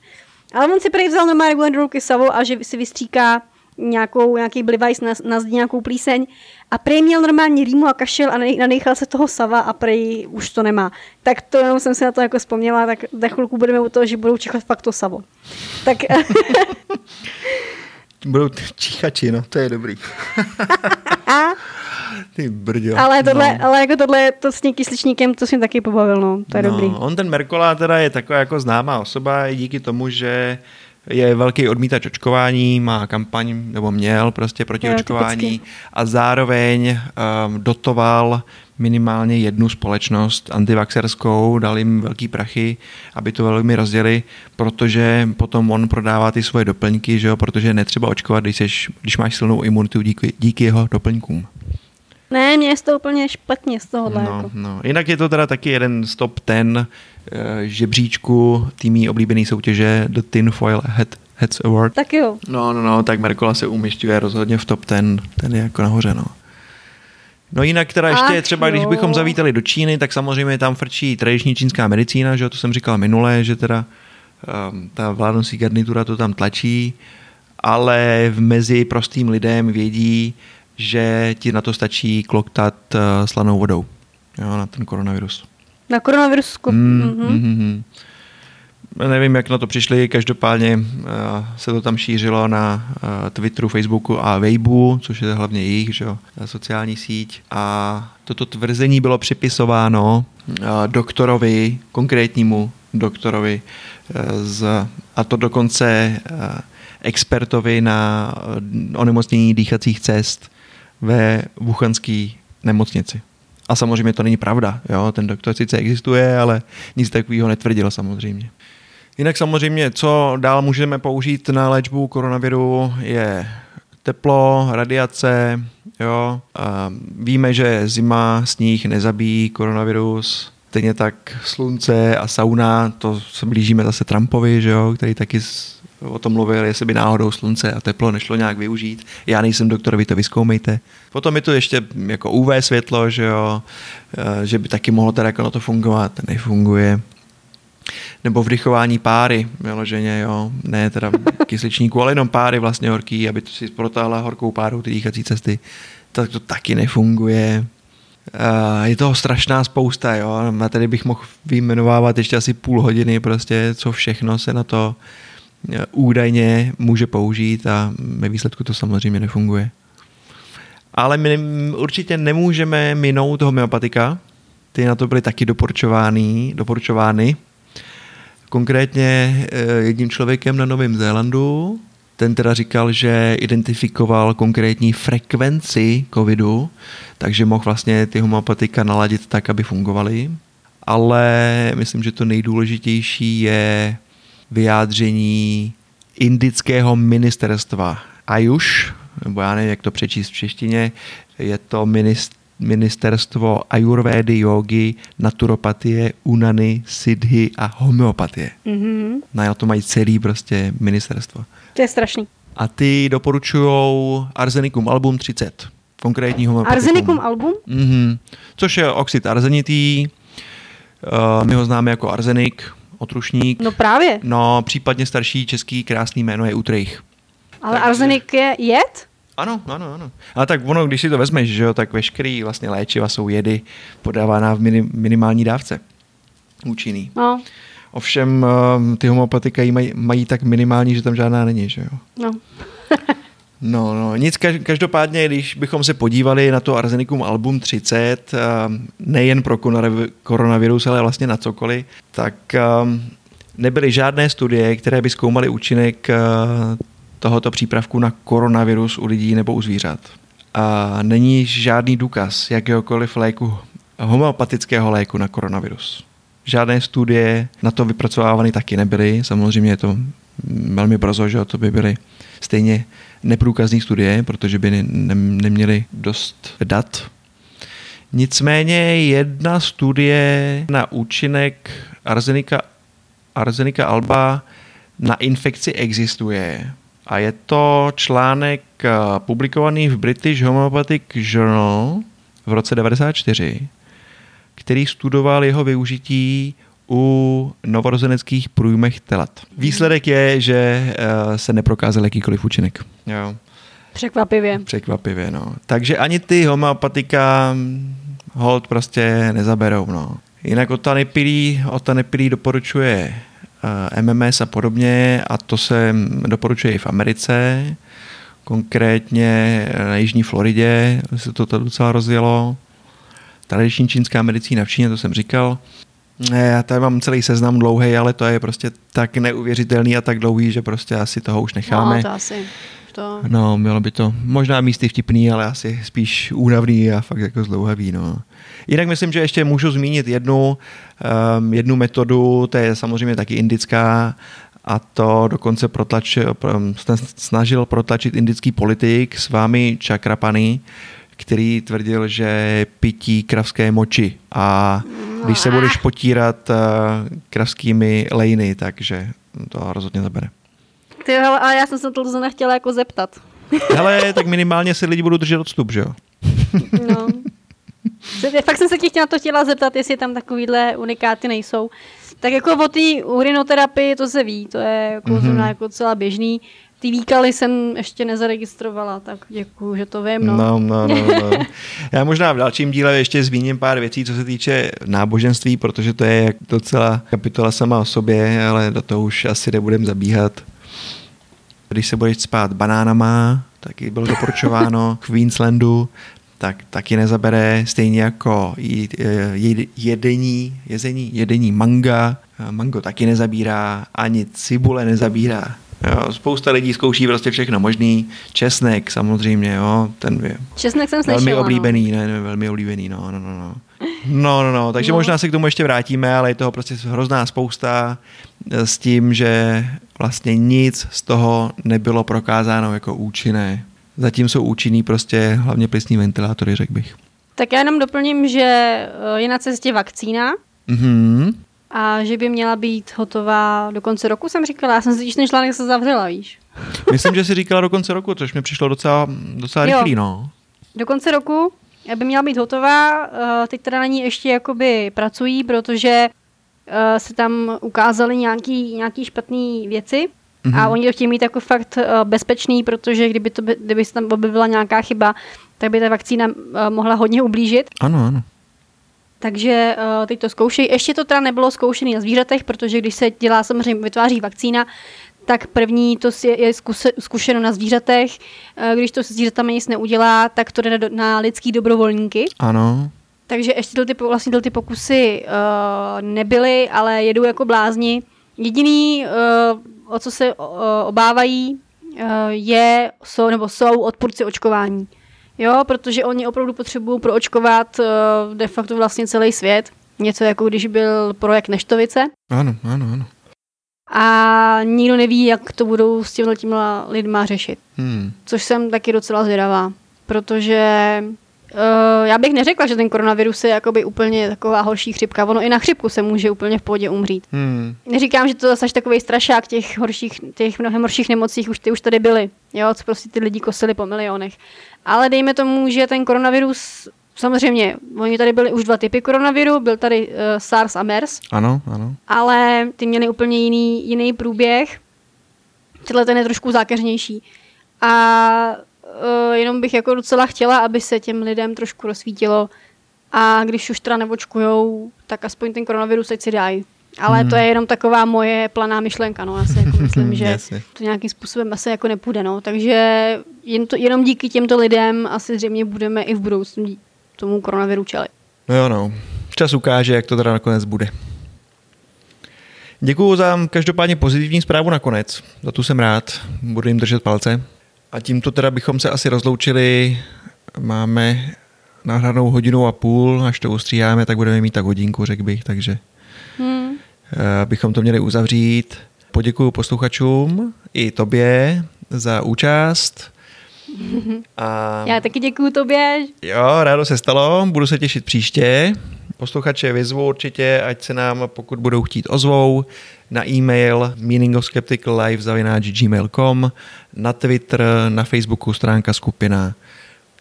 Ale on si prý vzal normálně do ruky savo a že si vystříká nějakou, nějaký blivajs na, na zdi, nějakou plíseň a prý měl normálně rýmu a kašel a nadechal se toho sava a prý už to nemá. Tak to jenom jsem si na to jako vzpomněla, tak za chvilku budeme u toho, že budou čichat fakt to savo. Tak Budou číchači, no, to je dobrý. Ty brďo. ale tohle, no. ale jako tohle, to s tím kysličníkem, to mě taky pobavil, no, to je no, dobrý. On ten Merkola teda je taková jako známá osoba i díky tomu, že je velký odmítač očkování, má kampaň, nebo měl prostě proti Jo, očkování typicky. a zároveň um, dotoval minimálně jednu společnost antivaxerskou, dal jim velký prachy, aby to velmi rozděli, protože potom on prodává ty svoje doplňky, že jo, protože netřeba očkovat, když, seš, když máš silnou imunitu díky, díky jeho doplňkům. Ne, mě je to úplně špatně z tohohle. No, jako. no. Jinak je to teda taky jeden z top ten žebříčku týmí oblíbené soutěže The Tin Foil Head, Heads Award. Tak jo. No, no, no, tak Merkola se umišťuje rozhodně v top ten, ten je jako nahoře, no. No jinak teda ještě Ach třeba, když jo. bychom zavítali do Číny, tak samozřejmě tam frčí tradiční čínská medicína, že jo, to jsem říkal minule, že teda um, ta vládnoucí garnitura to tam tlačí, ale v mezi prostým lidem vědí, že ti na to stačí kloktat uh, slanou vodou, jo, na ten koronavirus. Na koronavirus. Mm, mm-hmm. mm, mm, mm. Nevím, jak na to přišli, každopádně uh, se to tam šířilo na uh, Twitteru, Facebooku a Weibu, což je hlavně jejich že jo, sociální síť. A toto tvrzení bylo připisováno uh, doktorovi, konkrétnímu doktorovi, uh, z, a to dokonce uh, expertovi na uh, onemocnění dýchacích cest ve Wuhanské nemocnici. A samozřejmě to není pravda. Jo? Ten doktor sice existuje, ale nic takového netvrdil samozřejmě. Jinak samozřejmě, co dál můžeme použít na léčbu koronaviru, je teplo, radiace. Jo? A víme, že zima, sníh nezabíjí koronavirus. Stejně tak slunce a sauna, to se blížíme zase Trumpovi, že jo? který taky o tom mluvil, jestli by náhodou slunce a teplo nešlo nějak využít. Já nejsem doktor, vy to vyzkoumejte. Potom je tu ještě jako UV světlo, že jo, eh, že by taky mohlo teda jako na to fungovat, nefunguje. Nebo vdychování páry, vyloženě, jo, ne teda kysličníku, ale jenom páry vlastně horký, aby to si protáhla horkou párou ty dýchací cesty, tak to taky nefunguje. Uh, je toho strašná spousta, jo. A tady bych mohl vyjmenovávat ještě asi půl hodiny prostě, co všechno se na to eh, údajně může použít a ve výsledku to samozřejmě nefunguje. Ale my určitě nemůžeme minout homeopatika. Ty na to byly taky doporučovány, doporučovány. Konkrétně eh, jedním člověkem na Novém Zélandu. Ten teda říkal, že identifikoval konkrétní frekvenci covidu, takže mohl vlastně ty homeopatika naladit tak, aby fungovaly. Ale myslím, že to nejdůležitější je vyjádření indického ministerstva Ayush, nebo já nevím, jak to přečíst v češtině, je to minist, ministerstvo ajurvédy, jogy, naturopatie, unany, siddhy a homeopatie. Mm-hmm. Na to mají celý prostě ministerstvo. To je strašný. A ty doporučují Arzenicum album 30. Konkrétní homeopatikum. Arzenicum album? Mhm. Což je oxid arzenitý. Uh, my ho známe jako arzenik, otrušník. No právě. No, případně starší český krásný jméno je Utrejch. Ale Takže- arzenik je jed? Ano, ano, ano. Ale tak ono, když si to vezmeš, že jo, tak veškerý vlastně léčiva jsou jedy podávána v minim, minimální dávce. Účinný. No, Ovšem eh, ty homeopatika jí mají, mají tak minimální, že tam žádná není, že jo. no. No, no, nic, kaž- každopádně, když bychom se podívali na to Arzenicum album 30, eh, nejen pro koronavi- koronavirus, ale vlastně na cokoliv, tak eh, nebyly žádné studie, které by zkoumaly účinek eh, tohoto přípravku na koronavirus u lidí nebo u zvířat. A není žádný důkaz jakéhokoliv léku, homeopatického léku na koronavirus. Žádné studie na to vypracovávány taky nebyly. Samozřejmě je to velmi brzo, že to by byly stejně neprůkazné studie, protože by ne, ne, neměli dost dat. Nicméně jedna studie na účinek arzenika, arzenika alba na infekci existuje. A je to článek eh, publikovaný v British Homeopathic Journal v roce 94, který studoval jeho využití u novorozeneckých průjmech telat. Výsledek je, že eh, se neprokázal jakýkoliv účinek. Jo. Překvapivě. Překvapivě, no. Takže ani ty homeopatika hm, hold prostě nezaberou, no. Jinak otanipilí, otanipilí doporučuje uh, MMS a podobně a to se hm, doporučuje i v Americe, konkrétně na Jižní Floridě se to tady docela rozjelo. Tradiční čínská medicína v Číně, to jsem říkal. Ne, Já tady mám celý seznam dlouhý, ale to je prostě tak neuvěřitelný a tak dlouhý, že prostě asi toho už necháme. No, to asi. to... No, mělo by to možná místy vtipný, ale asi spíš únavný a fakt jako zlouhavý, no. Jinak myslím, že ještě můžu zmínit jednu, um, jednu metodu, to je samozřejmě taky indická, a to dokonce protlač, snažil protlačit indický politik s vámi Chakrapany, který tvrdil, že pití kravské moči a když se budeš potírat uh, kravskými lejny, takže to rozhodně zabere. Ty, ale já jsem se to nechtěla jako zeptat. Hele, tak minimálně si lidi budou držet odstup, že jo? No. Fakt jsem se tě chtěla to chtěla zeptat, jestli tam takovýhle unikáty nejsou. Tak jako o té urinoterapii to se ví, to je jako, mm-hmm. jako celá běžný. Ty výkaly jsem ještě nezaregistrovala, tak děkuji, že to vím. No. No, no, no, no. Já možná v dalším díle ještě zmíním pár věcí, co se týče náboženství, protože to je docela kapitola sama o sobě, ale do toho už asi nebudem zabíhat. Když se budeš spát banánama, taky bylo doporučováno v Queenslandu, tak taky nezabere, stejně jako jedení, jezení, jedení manga, mango taky nezabírá, ani cibule nezabírá. Jo, spousta lidí zkouší prostě všechno možný. Česnek samozřejmě, jo, ten je Česnek jsem velmi slyšela, oblíbený, no. ne, ne, velmi oblíbený, no, no, no, no. No, no, no, takže no. možná se k tomu ještě vrátíme, ale je toho prostě hrozná spousta s tím, že vlastně nic z toho nebylo prokázáno jako účinné. Zatím jsou účinný prostě hlavně plicní ventilátory, řekl bych. Tak já jenom doplním, že eh, je na cestě vakcína. Mhm. A že by měla být hotová do konce roku, jsem říkala. Já jsem si ten článek se zavřela, víš. Myslím, že si říkala do konce roku, což mi přišlo docela, docela rychlý, no. Do konce roku by měla být hotová. Eh, teď teda na ní ještě jakoby pracují, protože eh, se tam ukázaly nějaký, nějaký špatné věci. Mm-hmm. A oni to chtějí mít jako fakt bezpečný, protože kdyby, to, kdyby se tam objevila nějaká chyba, tak by ta vakcína mohla hodně ublížit. Ano, ano. Takže uh, teď to zkoušejí. Ještě to teda nebylo zkoušené na zvířatech, protože když se dělá samozřejmě, vytváří vakcína, tak první to je, je zkušeno na zvířatech. Uh, když to se zvířatami nic neudělá, tak to jde na, na lidský dobrovolníky. Ano. Takže ještě ty, vlastně ty pokusy uh, nebyly, ale jedou jako blázni. Jediný, uh, o co se uh, obávají, uh, je, jsou, nebo jsou odpůrci očkování. Jo, protože oni opravdu potřebují proočkovat uh, de facto vlastně celý svět. Něco jako když byl projekt Neštovice. Ano, ano, ano. A nikdo neví, jak to budou s těma lidma řešit. Hmm. Což jsem taky docela zvědavá, protože Uh, já bych neřekla, že ten koronavirus je jakoby úplně taková horší chřipka. Ono i na chřipku se může úplně v pohodě umřít. Hmm. Neříkám, že to zase takový strašák těch horších, těch mnohem horších nemocích už ty už tady byly. Jo, co prostě ty lidi kosili po milionech. Ale dejme tomu, že ten koronavirus Samozřejmě, oni tady byli už dva typy koronaviru, byl tady uh, SARS a MERS. Ano, ano. Ale ty měli úplně jiný, jiný průběh. Tenhle ten je trošku zákeřnější. A jenom bych jako docela chtěla, aby se těm lidem trošku rozsvítilo a když už teda nevočkujou, tak aspoň ten koronavirus ať si dají. Ale hmm. to je jenom taková moje planá myšlenka, no, já si jako myslím, že to nějakým způsobem asi jako nepůjde, no, takže jen to, jenom díky těmto lidem asi zřejmě budeme i v budoucnu tomu koronaviru čelit. No jo, no, čas ukáže, jak to teda nakonec bude. Děkuji za každopádně pozitivní zprávu nakonec, za tu jsem rád, budu jim držet palce. A tímto teda bychom se asi rozloučili. Máme nahranou hodinu a půl, až to ustříháme, tak budeme mít tak hodinku, řekl bych, takže hmm. bychom to měli uzavřít. Poděkuji posluchačům i tobě za účast. A... Já taky děkuji tobě. Jo, rádo se stalo, budu se těšit příště. Posluchače vyzvu určitě, ať se nám, pokud budou chtít, ozvou na e-mail meaningofskepticallife.gmail.com, na Twitter, na Facebooku stránka skupina,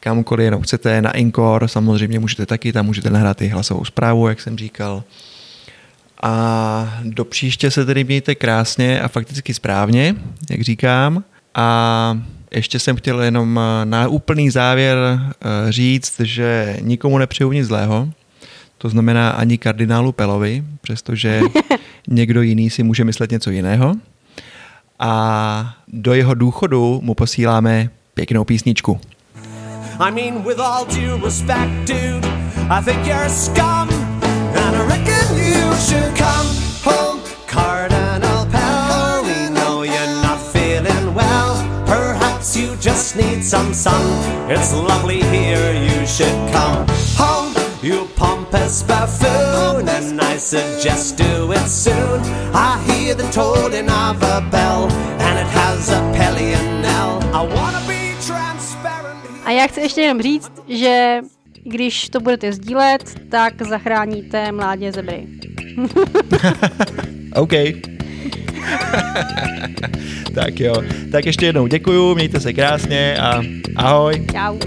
kamkoliv jenom chcete, na Encore samozřejmě můžete taky, tam můžete nahrát i hlasovou zprávu, jak jsem říkal. A do příště se tedy mějte krásně a fakticky správně, jak říkám. A ještě jsem chtěl jenom na úplný závěr eh, říct, že nikomu nepřeju nic zlého, to znamená ani kardinálu Pelovi, přestože někdo jiný si může myslet něco jiného. A do jeho důchodu mu posíláme pěknou písničku. I mean, with all due respect, dude, I think you're scum, and I reckon you should come perhaps you some sun. It's lovely here, you should come home, you pompous buffoon. And I suggest do it soon. I hear the tolling of a bell, and it has a Pelion knell. I wanna be transparent. A já chci ještě jenom říct, že když to budete sdílet, tak zachráníte mládě zebry. OK. tak jo, tak ještě jednou děkuju, mějte se krásně a ahoj. Čau.